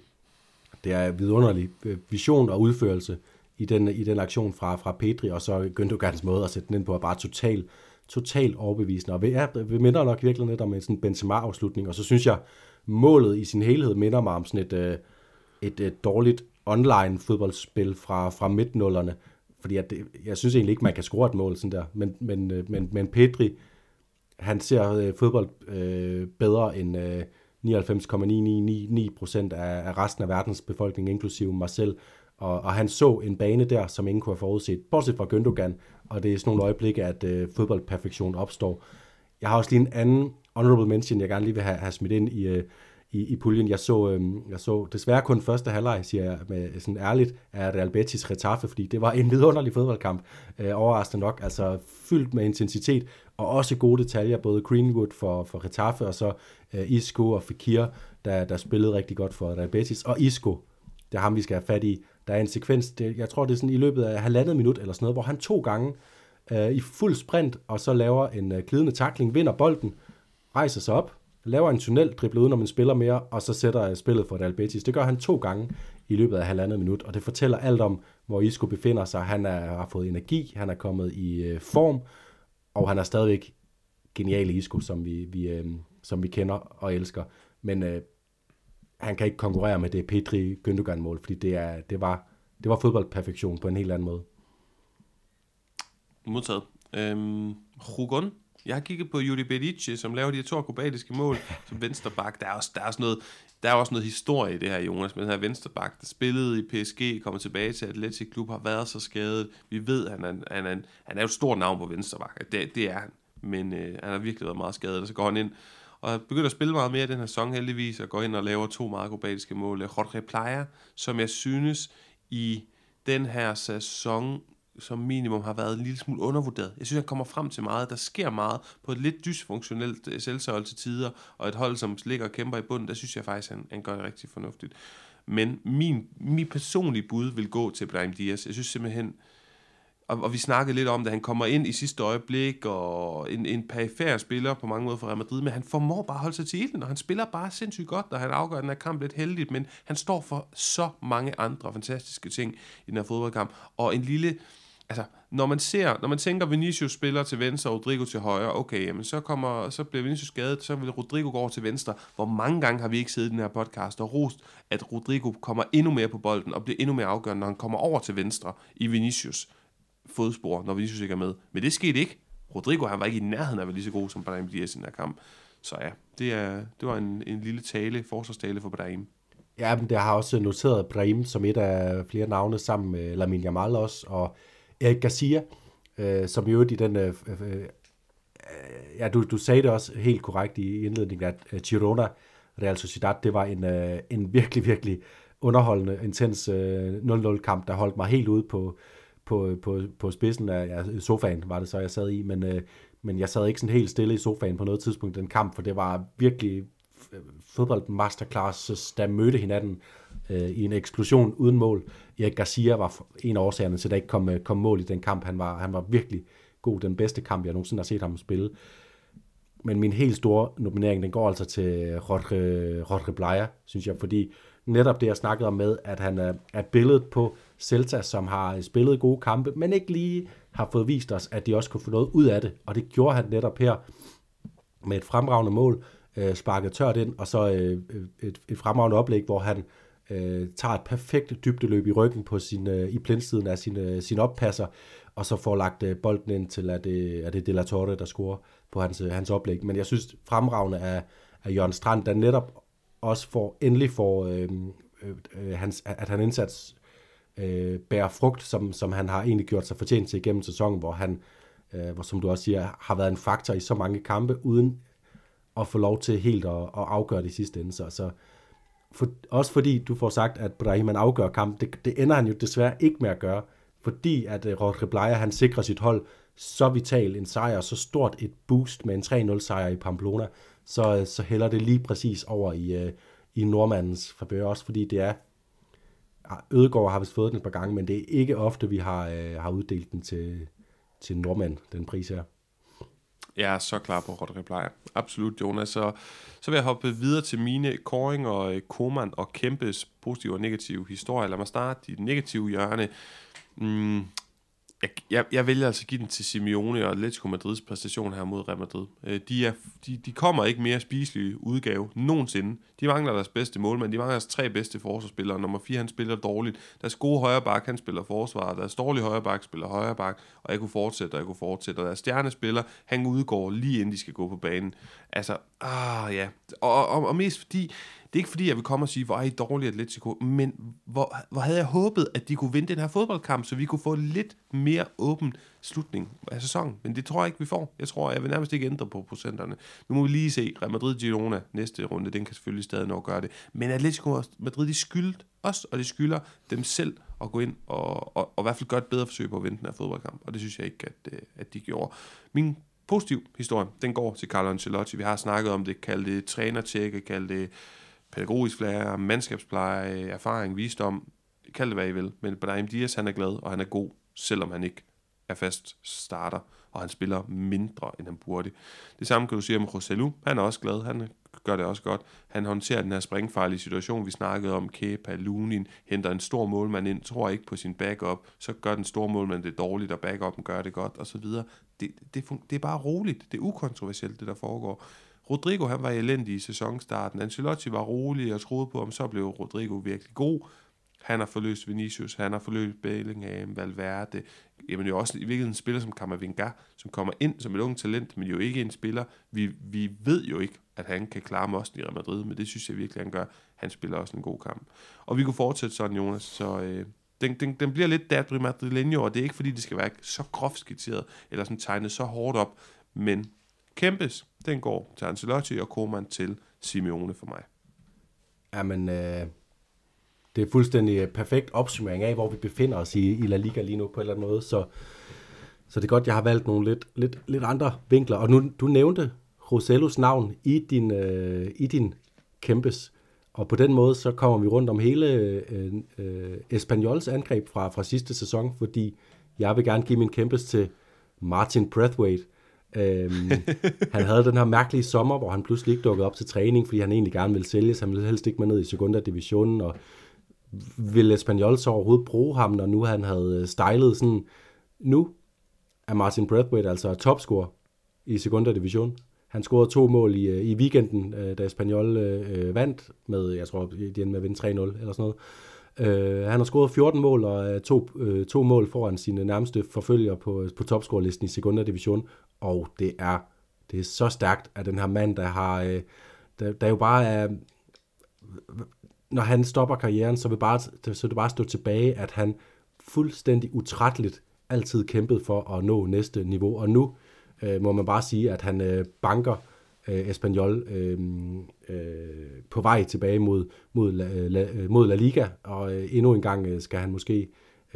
det er vidunderlig øh, vision og udførelse i den, i den aktion fra, fra Pedri, og så Gündogans måde at sætte den ind på er bare totalt total overbevisende. Og vi, ja, vi minder nok virkelig lidt om en sådan Benzema-afslutning, og så synes jeg, målet i sin helhed minder mig om sådan et, øh, et, et dårligt online fodboldspil fra, fra midtnullerne, fordi at det, jeg synes egentlig ikke, man kan score et mål sådan der, men, men, øh, men, men Pedri, han ser øh, fodbold øh, bedre end øh, 99,999% af, af resten af verdens befolkning, inklusive mig selv. Og, og han så en bane der, som ingen kunne have forudset, bortset fra Gündogan, og det er sådan nogle øjeblikke, at øh, fodboldperfektion opstår. Jeg har også lige en anden honorable mention, jeg gerne lige vil have, have smidt ind i, øh, i, i puljen. Jeg så, øh, jeg så desværre kun første halvleg, siger jeg med sådan ærligt, af Real Betis Retaffe, fordi det var en vidunderlig fodboldkamp, øh, overraskende nok, altså fyldt med intensitet, og også gode detaljer, både Greenwood for, for Retaffe, og så øh, Isco og Fekir, der, der spillede rigtig godt for Real Betis, og Isco, det er ham, vi skal have fat i. Der er en sekvens, det, jeg tror, det er sådan i løbet af halvandet minut eller sådan noget, hvor han to gange øh, i fuld sprint, og så laver en øh, glidende takling, vinder bolden, rejser sig op, laver en tunnel, dribler uden om en spiller mere, og så sætter spillet for Real Betis. Det gør han to gange i løbet af halvandet minut, og det fortæller alt om, hvor Isco befinder sig. Han er, har fået energi, han er kommet i øh, form, og han er stadigvæk genial Isco, som vi, vi, øh, som vi kender og elsker. Men øh, han kan ikke konkurrere med det Petri Gündogan mål, fordi det, er, det, var, det var fodboldperfektion på en helt anden måde. Modtaget. Øhm, Rugon jeg har kigget på Juri Bedici, som laver de her to akrobatiske mål som vensterbak. Der er også, der er også noget, der er også noget historie i det her, Jonas, med den her vensterbak, der spillede i PSG, kommer tilbage til Atletic Klub, har været så skadet. Vi ved, at han er, han er, han er et stort navn på vensterbak. Det, det er han. Men øh, han har virkelig været meget skadet, og så går han ind og begynder at spille meget mere i den her sæson heldigvis, og går ind og laver to meget akrobatiske mål. Jorge Playa, som jeg synes i den her sæson som minimum har været en lille smule undervurderet. Jeg synes, han kommer frem til meget. Der sker meget på et lidt dysfunktionelt øh, til tider, og et hold, som ligger og kæmper i bunden, der synes jeg faktisk, han, han gør det rigtig fornuftigt. Men min, min personlige bud vil gå til Brahim Diaz. Jeg synes simpelthen, og, og vi snakkede lidt om, det, han kommer ind i sidste øjeblik, og en, en perifær spiller på mange måder for Real Madrid, men han formår bare at holde sig til ilden, og han spiller bare sindssygt godt, og han afgør den her kamp lidt heldigt, men han står for så mange andre fantastiske ting i den her fodboldkamp, og en lille, altså, når man ser, når man tænker, Vinicius spiller til venstre, og Rodrigo til højre, okay, jamen, så, kommer, så bliver Vinicius skadet, så vil Rodrigo gå over til venstre. Hvor mange gange har vi ikke siddet i den her podcast og rost, at Rodrigo kommer endnu mere på bolden, og bliver endnu mere afgørende, når han kommer over til venstre i Vinicius fodspor, når Vinicius ikke er med. Men det skete ikke. Rodrigo, han var ikke i nærheden af at være lige så god som Brahim Diaz i den her kamp. Så ja, det, er, det var en, en lille tale, forsvarstale for Brahim. Ja, men det har også noteret Brahim som et af flere navne sammen med Lamin Jamal også, og Erik Garcia, øh, som jo i den... Øh, øh, øh, ja, du, du sagde det også helt korrekt i indledningen, at øh, Girona Real Sociedad, det var en, øh, en virkelig, virkelig underholdende, intens øh, 0-0-kamp, der holdt mig helt ude på, på, på, på spidsen af ja, sofaen, var det så, jeg sad i, men, øh, men jeg sad ikke sådan helt stille i sofaen på noget tidspunkt den kamp, for det var virkelig fodbold masterclass, der mødte hinanden øh, i en eksplosion uden mål. Erik Garcia var en af årsagerne til, at der ikke kom, øh, kom mål i den kamp. Han var, han var virkelig god, den bedste kamp, jeg nogensinde har set ham spille. Men min helt store nominering, den går altså til Rodri, Rodri Bleia, synes jeg, fordi netop det, jeg snakkede om med, at han er, er billedet på Celta, som har spillet gode kampe, men ikke lige har fået vist os, at de også kunne få noget ud af det. Og det gjorde han netop her med et fremragende mål, øh, sparket tørt ind, og så øh, øh et, et fremragende oplæg, hvor han øh, tager et perfekt dybdeløb i ryggen på sin, øh, i plindsiden af sin, øh, sin oppasser, og så får lagt øh, bolden ind til, at øh, det, er det De La Torre, der scorer på hans, øh, hans oplæg. Men jeg synes fremragende af, af Jørgen Strand, der netop også får, endelig får, øh, øh, øh, hans, at han indsats øh, bærer frugt, som, som han har egentlig gjort sig fortjent til igennem sæsonen, hvor han, øh, hvor, som du også siger, har været en faktor i så mange kampe, uden at få lov til helt at, at afgøre det i sidste ende. Så, så for, også fordi du får sagt, at Brahim afgør kampen. det, det ender han jo desværre ikke med at gøre, fordi at øh, uh, Rodri Blaya, han sikrer sit hold så vital en sejr, så stort et boost med en 3-0 sejr i Pamplona, så, øh, så hælder det lige præcis over i, uh, i nordmandens forbør, også fordi det er Ødegård har vist fået den et par gange, men det er ikke ofte, vi har, har uddelt den til, til nordmand, den pris her. Jeg er så klar på Rodri Plejer. Absolut, Jonas. Så, så vil jeg hoppe videre til mine Koring og øh, Koman og Kæmpes positive og negative historier. Lad mig starte i den negative hjørne. Mm, jeg, jeg, jeg vælger altså at give den til Simeone og Atletico Madrids præstation her mod Real Madrid. Øh, de, er, de, de kommer ikke mere spiselige udgave nogensinde. De mangler deres bedste målmand, de mangler deres tre bedste forsvarsspillere. Nummer 4, han spiller dårligt. Deres gode højre bak, han spiller forsvar. Deres dårlige højre bak spiller højre bak. Og jeg kunne fortsætte, og jeg kunne fortsætte. Og deres stjernespiller, han udgår lige inden de skal gå på banen. Altså, ah ja. Og, og, og mest fordi, er ikke fordi, jeg vil komme og sige, hvor er I dårlige Atletico, men hvor, hvor havde jeg håbet, at de kunne vinde den her fodboldkamp, så vi kunne få lidt mere åben slutning af sæsonen. Men det tror jeg ikke, vi får. Jeg tror, jeg vil nærmest ikke ændre på procenterne. Nu må vi lige se Real Madrid-Girona næste runde. Den kan selvfølgelig stadig nok gøre det. Men Atletico Madrid, de skyldte os, og de skylder dem selv at gå ind og, og, og i hvert fald gøre et bedre forsøg på at vinde den her fodboldkamp. Og det synes jeg ikke, at, øh, at de gjorde. Min positiv historie, den går til Carlo Ancelotti. Vi har snakket om det, kalde det trænertjekke, kalde det pædagogisk lærer, mandskabspleje, erfaring, visdom, kald det hvad I vil. Men Brahim Dias han er glad, og han er god, selvom han ikke er fast starter, og han spiller mindre, end han burde. Det samme kan du sige om Roselu. Han er også glad, han gør det også godt. Han håndterer den her springfarlige situation, vi snakkede om. Kepa, Lunin, henter en stor målmand ind, tror ikke på sin backup, så gør den store målmand det dårligt, og backupen gør det godt, osv. Det, det, det er bare roligt, det er ukontroversielt, det der foregår. Rodrigo han var elendig i sæsonstarten. Ancelotti var rolig og troede på, om så blev Rodrigo virkelig god. Han har forløst Vinicius, han har forløst Bellingham, Valverde. Jamen jo også i virkeligheden en spiller som Kammervinga, som kommer ind som et ung talent, men jo ikke en spiller. Vi, vi ved jo ikke, at han kan klare mosten i Real Madrid, men det synes jeg virkelig, han gør. Han spiller også en god kamp. Og vi kunne fortsætte sådan, Jonas, så øh, den, den, den bliver lidt Dabri Madrileño, og det er ikke fordi, det skal være så groft skitseret, eller sådan tegnet så hårdt op, men Kempes, den går til Ancelotti, og Koeman til Simeone for mig. Jamen, øh, det er fuldstændig øh, perfekt opsummering af, hvor vi befinder os i, i La Liga lige nu på en eller anden måde. Så, så det er godt, jeg har valgt nogle lidt, lidt, lidt andre vinkler. Og nu, du nævnte Rosellos navn i din, øh, i din kæmpes. Og på den måde, så kommer vi rundt om hele øh, øh, Espanyols angreb fra, fra sidste sæson, fordi jeg vil gerne give min kæmpes til Martin Brathwaite. Øhm, han havde den her mærkelige sommer, hvor han pludselig ikke dukkede op til træning, fordi han egentlig gerne ville sælges. Han ville helst ikke med ned i sekunda divisionen, og ville Espanyol så overhovedet bruge ham, når nu han havde øh, stylet sådan, nu er Martin Brathwaite altså topscorer i sekunda division. Han scorede to mål i, øh, i weekenden, øh, da Espanyol øh, vandt med, jeg tror, de endte med at vinde 3-0 eller sådan noget. Øh, han har scoret 14 mål og to, øh, to mål foran sine nærmeste forfølgere på, på topscorelisten i sekunda division, og det er, det er så stærkt, at den her mand, der har, øh, der, der jo bare er, når han stopper karrieren, så vil, bare, så vil det bare stå tilbage, at han fuldstændig utrætteligt altid kæmpede for at nå næste niveau, og nu øh, må man bare sige, at han øh, banker øh, Espanyol øh, øh, på vej tilbage mod, mod, la, øh, la, øh, mod La Liga, og øh, endnu en gang øh, skal han måske øh,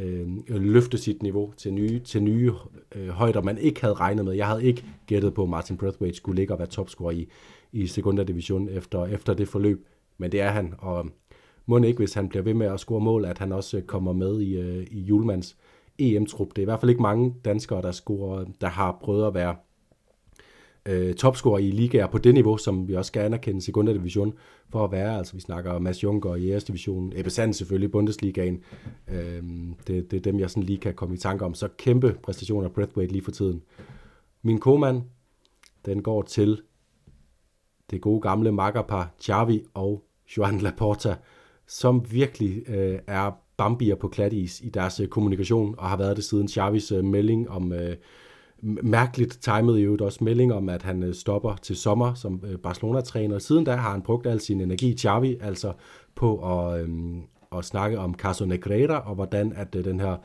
øh, løfte sit niveau til nye, til nye øh, højder, man ikke havde regnet med. Jeg havde ikke gættet på, at Martin Brathwaite skulle ligge og være topscorer i, i sekunda division efter, efter det forløb, men det er han, og må ikke, hvis han bliver ved med at score mål, at han også øh, kommer med i, øh, i julemands EM-trup. Det er i hvert fald ikke mange danskere, der, scorer, der har prøvet at være øh, topscorer i ligaer på det niveau, som vi også skal anerkende sekunda division for at være. Altså vi snakker Mads Juncker i æres division, Ebbe Sand selvfølgelig i Bundesligaen. Øh, det, det er dem, jeg sådan lige kan komme i tanke om. Så kæmpe præstationer af Breathwaite lige for tiden. Min koman, den går til det gode gamle makkerpar Xavi og Joan Laporta, som virkelig øh, er bambier på klatis i deres øh, kommunikation, og har været det siden Xavis øh, melding om, øh, mærkeligt timet i øvrigt også melding om, at han øh, stopper til sommer som øh, Barcelona-træner. Siden da har han brugt al sin energi, Xavi, altså på at, øhm, at snakke om Caso Negreira, og hvordan at øh, den her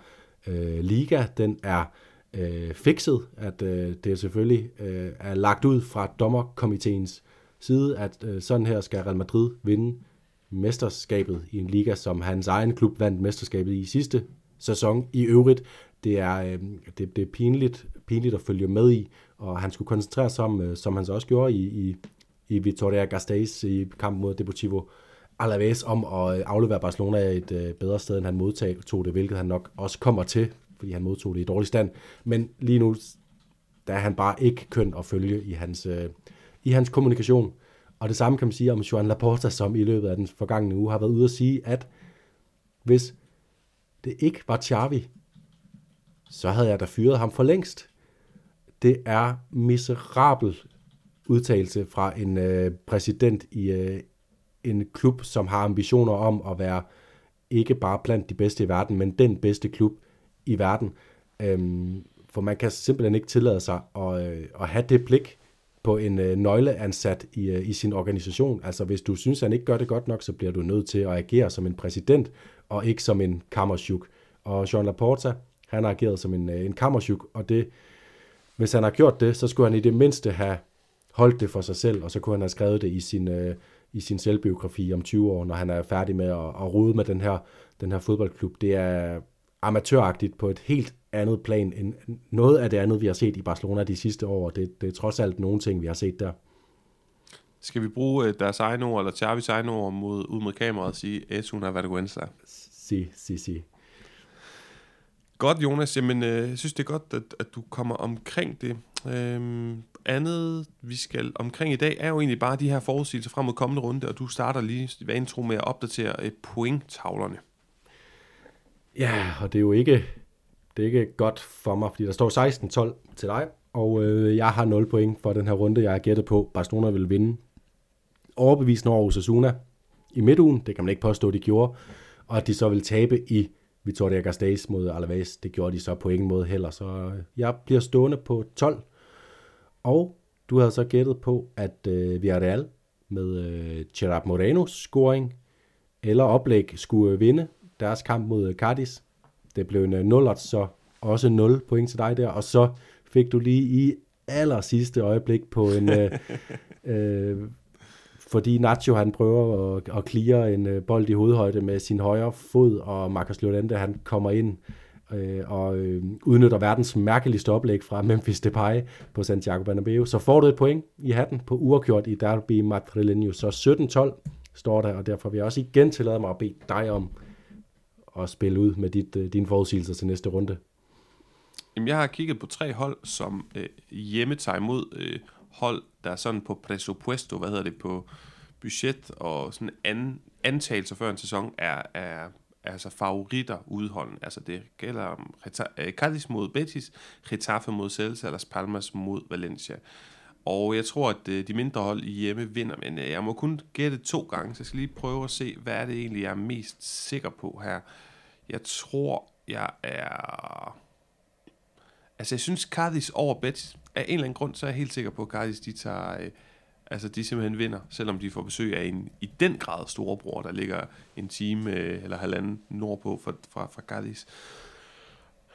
øh, liga, den er øh, fikset, at øh, det selvfølgelig øh, er lagt ud fra dommerkomiteens side, at øh, sådan her skal Real Madrid vinde mesterskabet i en liga, som hans egen klub vandt mesterskabet i sidste sæson. I øvrigt, det er, øh, det, det er pinligt, pinligt at følge med i, og han skulle koncentrere sig om, øh, som han så også gjorde i, i, i Vitoria Gasteiz i kampen mod Deportivo Alaves, om at øh, aflevere Barcelona et øh, bedre sted, end han modtog det, hvilket han nok også kommer til, fordi han modtog det i dårlig stand. Men lige nu, der er han bare ikke køn at følge i hans, øh, i hans kommunikation. Og det samme kan man sige om Joan Laporta, som i løbet af den forgangne uge har været ude at sige, at hvis det ikke var Xavi, så havde jeg da fyret ham for længst. Det er miserabel udtalelse fra en øh, præsident i øh, en klub, som har ambitioner om at være ikke bare blandt de bedste i verden, men den bedste klub i verden. Øhm, for man kan simpelthen ikke tillade sig at, øh, at have det blik på en øh, nøgleansat i, øh, i sin organisation. Altså hvis du synes, han ikke gør det godt nok, så bliver du nødt til at agere som en præsident, og ikke som en kammerchuk. Og Jean Laporta, han har ageret som en, øh, en kammerchuk, og det, hvis han har gjort det, så skulle han i det mindste have holdt det for sig selv, og så kunne han have skrevet det i sin, øh, i sin selvbiografi om 20 år, når han er færdig med at, at rode med den her, den her fodboldklub. Det er amatøragtigt på et helt andet plan end noget af det andet, vi har set i Barcelona de sidste år. Det, det er trods alt nogle ting, vi har set der. Skal vi bruge øh, deres egne ord, eller Chavis egne ord mod, ud mod kameraet og sige, es una vergüenza? Si, si, si. Godt, Jonas. Jamen, øh, jeg synes, det er godt, at, at du kommer omkring det. Øhm, andet, vi skal omkring i dag, er jo egentlig bare de her forudsigelser frem mod kommende runde, og du starter lige, hvad intro med at opdatere øh, point-tavlerne. Ja, og det er jo ikke, det er ikke godt for mig, fordi der står 16-12 til dig, og øh, jeg har 0 point for den her runde, jeg har gættet på. Barcelona vil vinde overbevisende over Osasuna i midtugen, det kan man ikke påstå, de gjorde, og at de så vil tabe i Vitoria Gasteiz mod Alaves. Det gjorde de så på ingen måde heller, så øh, jeg bliver stående på 12. Og du havde så gættet på, at øh, Villarreal med øh, Gerard Morenos scoring eller oplæg skulle øh, vinde deres kamp mod øh, Cardis. Det blev en 0 så også 0 point til dig der, og så fik du lige i aller sidste øjeblik på en... øh, <laughs> øh, fordi Nacho han prøver at, at clear en øh, bold i hovedhøjde med sin højre fod, og Marcus Llorente han kommer ind øh, og øh, udnytter verdens mærkeligste oplæg fra Memphis Depay på Santiago Bernabeu. Så får du et point i hatten på uafgjort i Derby Madrileño. Så 17-12 står der, og derfor vil jeg også igen tillade mig at bede dig om at spille ud med dit, øh, dine forudsigelser til næste runde. Jamen, jeg har kigget på tre hold, som øh, hjemme tager imod øh, hold, der er sådan på presupuesto, hvad hedder det, på budget og sådan an, antagelser før en sæson er, er altså favoritter udholden. Altså det gælder om øh, Cadiz mod Betis, Getafe mod Celta, eller Palmas mod Valencia. Og jeg tror, at øh, de mindre hold i hjemme vinder, men øh, jeg må kun gætte to gange, så jeg skal lige prøve at se, hvad er det egentlig, jeg er mest sikker på her. Jeg tror, jeg er... Altså, jeg synes, Cardis over Betis, af en eller anden grund, så er jeg helt sikker på, at Cardis, de tager... Øh, altså, de simpelthen vinder, selvom de får besøg af en i den grad storebror, der ligger en time øh, eller halvanden nordpå fra, fra, fra Cardis.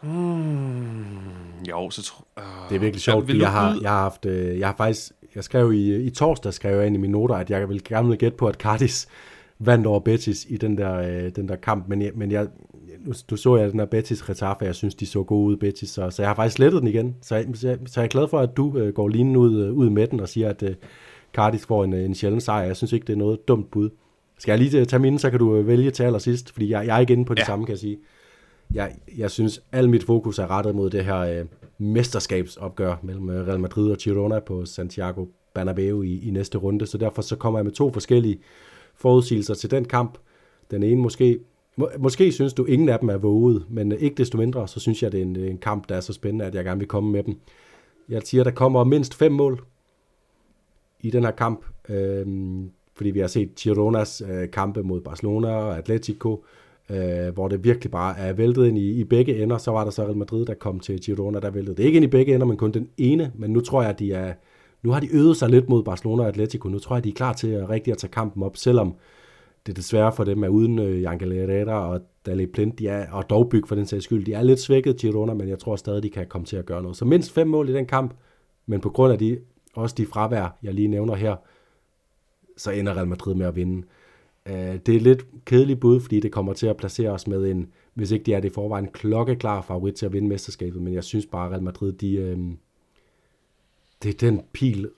Hmm, jo, så tror uh, Det er virkelig sjovt, jeg har, jeg har haft, øh, jeg har faktisk, jeg skrev i, i torsdag, skrev jeg ind i mine noter, at jeg vil gerne gætte på, at Cardis vandt over Betis i den der, øh, den der kamp, men, jeg, men jeg, nu, du så jeg den der Betis Retafe, jeg synes, de så gode ud, Betis, så, så jeg har faktisk slettet den igen, så, jeg, så, jeg, så jeg er glad for, at du øh, går lige ud, øh, ud med den og siger, at øh, Cardis får en, øh, en sjælden sejr. Jeg synes ikke, det er noget dumt bud. Skal jeg lige tage mine, så kan du øh, vælge til allersidst, fordi jeg, jeg er ikke inde på det ja. samme, kan jeg sige. Jeg, jeg synes, al mit fokus er rettet mod det her øh, mesterskabsopgør mellem øh, Real Madrid og Girona på Santiago Bernabeu i, i næste runde, så derfor så kommer jeg med to forskellige forudsigelser til den kamp. Den ene måske, må, måske synes du, ingen af dem er våget, men ikke desto mindre, så synes jeg, det er en, en kamp, der er så spændende, at jeg gerne vil komme med dem. Jeg siger, der kommer mindst fem mål i den her kamp, øh, fordi vi har set Gironas øh, kampe mod Barcelona og Atletico, øh, hvor det virkelig bare er væltet ind i, i begge ender. Så var der så Real Madrid, der kom til Girona, der væltede det ikke ind i begge ender, men kun den ene. Men nu tror jeg, at de er, nu har de øvet sig lidt mod Barcelona og Atletico. Nu tror jeg, de er klar til at rigtig at tage kampen op, selvom det desværre for dem er uden øh, Angel Herrera og Dali Plint, de er, og Dovbyg for den sags skyld. De er lidt svækket, Girona, men jeg tror stadig, de kan komme til at gøre noget. Så mindst fem mål i den kamp, men på grund af de også de fravær, jeg lige nævner her, så ender Real Madrid med at vinde. Øh, det er lidt kedeligt bud, fordi det kommer til at placere os med en, hvis ikke de er det i forvejen, klokkeklar favorit til at vinde mesterskabet, men jeg synes bare, at Real Madrid, de, øh, det er den pil,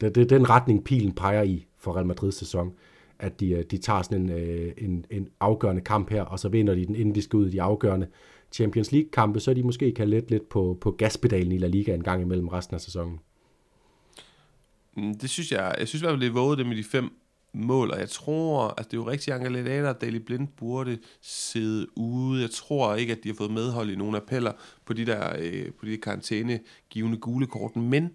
det, det er den retning, pilen peger i for Real Madrids sæson, at de, øh, de tager sådan en, øh, en, en afgørende kamp her, og så vinder de den, inden de skal ud i de afgørende Champions League-kampe, så de måske kan lette lidt på, på gaspedalen i La Liga en gang imellem resten af sæsonen. Mm, det synes jeg, jeg synes i hvert fald, det er våget det med de fem mål, og jeg tror, at det er jo rigtig Angelina at Daily Blind burde sidde ude. Jeg tror ikke, at de har fået medhold i nogle appeller på de der, øh, på de karantænegivende gule kort, men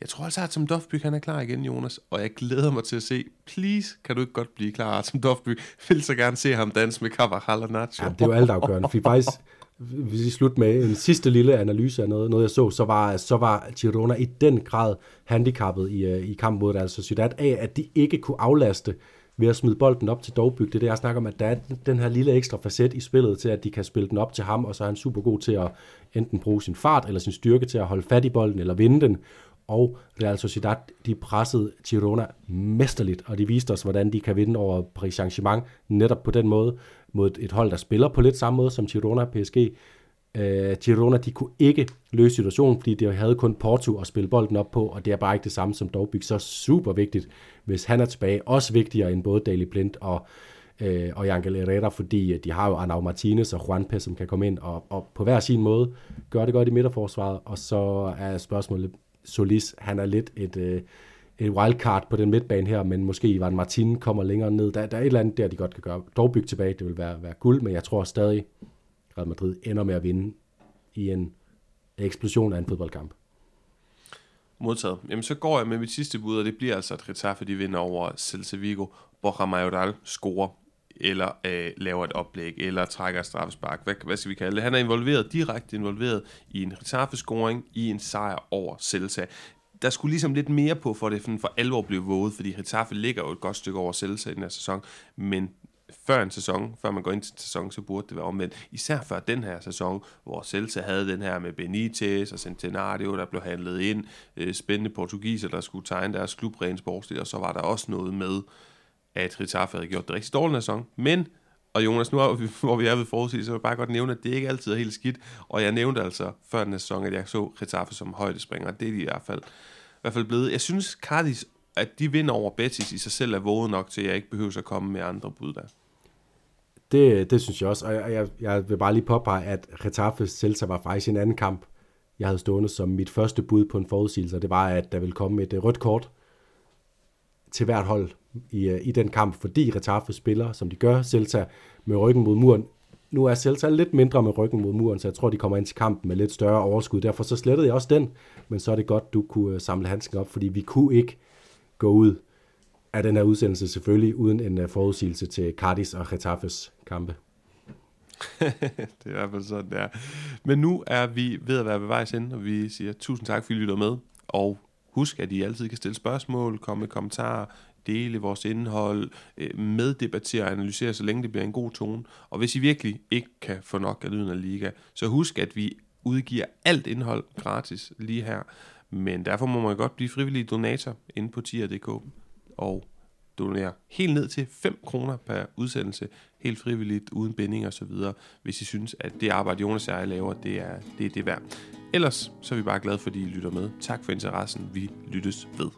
jeg tror altså, at som Dofby han er klar igen, Jonas, og jeg glæder mig til at se. Please, kan du ikke godt blive klar, som Dofby? vil så gerne se ham danse med Carvajal og Nacho. Ja, det er jo altafgørende, for faktisk, hvis vi slutter med en sidste lille analyse af noget, noget jeg så, så var, så var Girona i den grad handicappet i, øh, i kampen mod altså Ciudad af, at de ikke kunne aflaste ved at smide bolden op til Dovbyg. Det er det, jeg snakker om, at der er den her lille ekstra facet i spillet til, at de kan spille den op til ham, og så er han super god til at enten bruge sin fart eller sin styrke til at holde fat i bolden eller vinde den. Og Real Sociedad, de pressede Girona mesterligt, og de viste os, hvordan de kan vinde over Paris Saint-Germain netop på den måde mod et hold, der spiller på lidt samme måde som Girona PSG. Uh, øh, Girona, de kunne ikke løse situationen, fordi de havde kun Porto at spille bolden op på, og det er bare ikke det samme som Dovbyk. Så super vigtigt, hvis han er tilbage. Også vigtigere end både Daley Blind og, uh, og Jankel Herrera, fordi øh, de har jo Arnau Martinez og Juanpe, som kan komme ind og, og på hver sin måde gøre det godt i midterforsvaret. Og så er spørgsmålet, Solis, han er lidt et... øh, et wildcard på den midtbane her, men måske Ivan Martin kommer længere ned. Der, der er et eller andet der, de godt kan gøre. Dog bygge tilbage, det vil være, være guld, men jeg tror stadig, Real Madrid ender med at vinde i en eksplosion af en fodboldkamp. Modtaget. Jamen, så går jeg med mit sidste bud, og det bliver altså, at Getafe de vinder over Celta Vigo. Borja Majoral scorer, eller øh, laver et oplæg, eller trækker et straffespark. Hvad, hvad skal vi kalde det? Han er involveret, direkte involveret i en straffescoring, i en sejr over Celta der skulle ligesom lidt mere på, for det for alvor blev våget, fordi Getafe ligger jo et godt stykke over Celta i den her sæson, men før en sæson, før man går ind til en sæson, så burde det være omvendt. Især før den her sæson, hvor Celta havde den her med Benitez og Centenario, der blev handlet ind, øh, spændende portugiser, der skulle tegne deres klubrens sportsligt, og så var der også noget med, at Ritaffe havde gjort det rigtig dårligt sæson. Men, og Jonas, nu <laughs> hvor vi er ved forudsigelse, så vil jeg bare godt nævne, at det ikke altid er helt skidt. Og jeg nævnte altså før den sæson, at jeg så Getafe som højdespringer. Det er de i hvert fald, i hvert fald blevet. Jeg synes, Cardis, at de vinder over Betis i sig selv er våget nok til, at jeg ikke behøver at komme med andre bud der. Det, det synes jeg også, og jeg, jeg, jeg vil bare lige påpege, at Getafe Celta var faktisk en anden kamp, jeg havde stående som mit første bud på en forudsigelse, og det var, at der ville komme et øh, rødt kort til hvert hold i, øh, i den kamp, fordi Retaffe spiller, som de gør, Celta med ryggen mod muren. Nu er Celta lidt mindre med ryggen mod muren, så jeg tror, de kommer ind til kampen med lidt større overskud. Derfor så slettede jeg også den, men så er det godt, du kunne øh, samle handsken op, fordi vi kunne ikke gå ud af den her udsendelse selvfølgelig uden en øh, forudsigelse til Cardis og Getafes kampe. <laughs> det er i hvert fald sådan, det er. Men nu er vi ved at være ved vejs ende, og vi siger tusind tak, fordi I lytter med. Og husk, at I altid kan stille spørgsmål, komme med kommentarer, dele vores indhold, øh, meddebattere og analysere, så længe det bliver en god tone. Og hvis I virkelig ikke kan få nok af lyden af liga, så husk, at vi udgiver alt indhold gratis lige her. Men derfor må man godt blive frivillig donator inde på tier.dk og donere helt ned til 5 kroner per udsendelse, helt frivilligt, uden binding og så videre, hvis I synes, at det arbejde, Jonas og jeg laver, det er det, er det værd. Ellers så er vi bare glade, fordi I lytter med. Tak for interessen. Vi lyttes ved.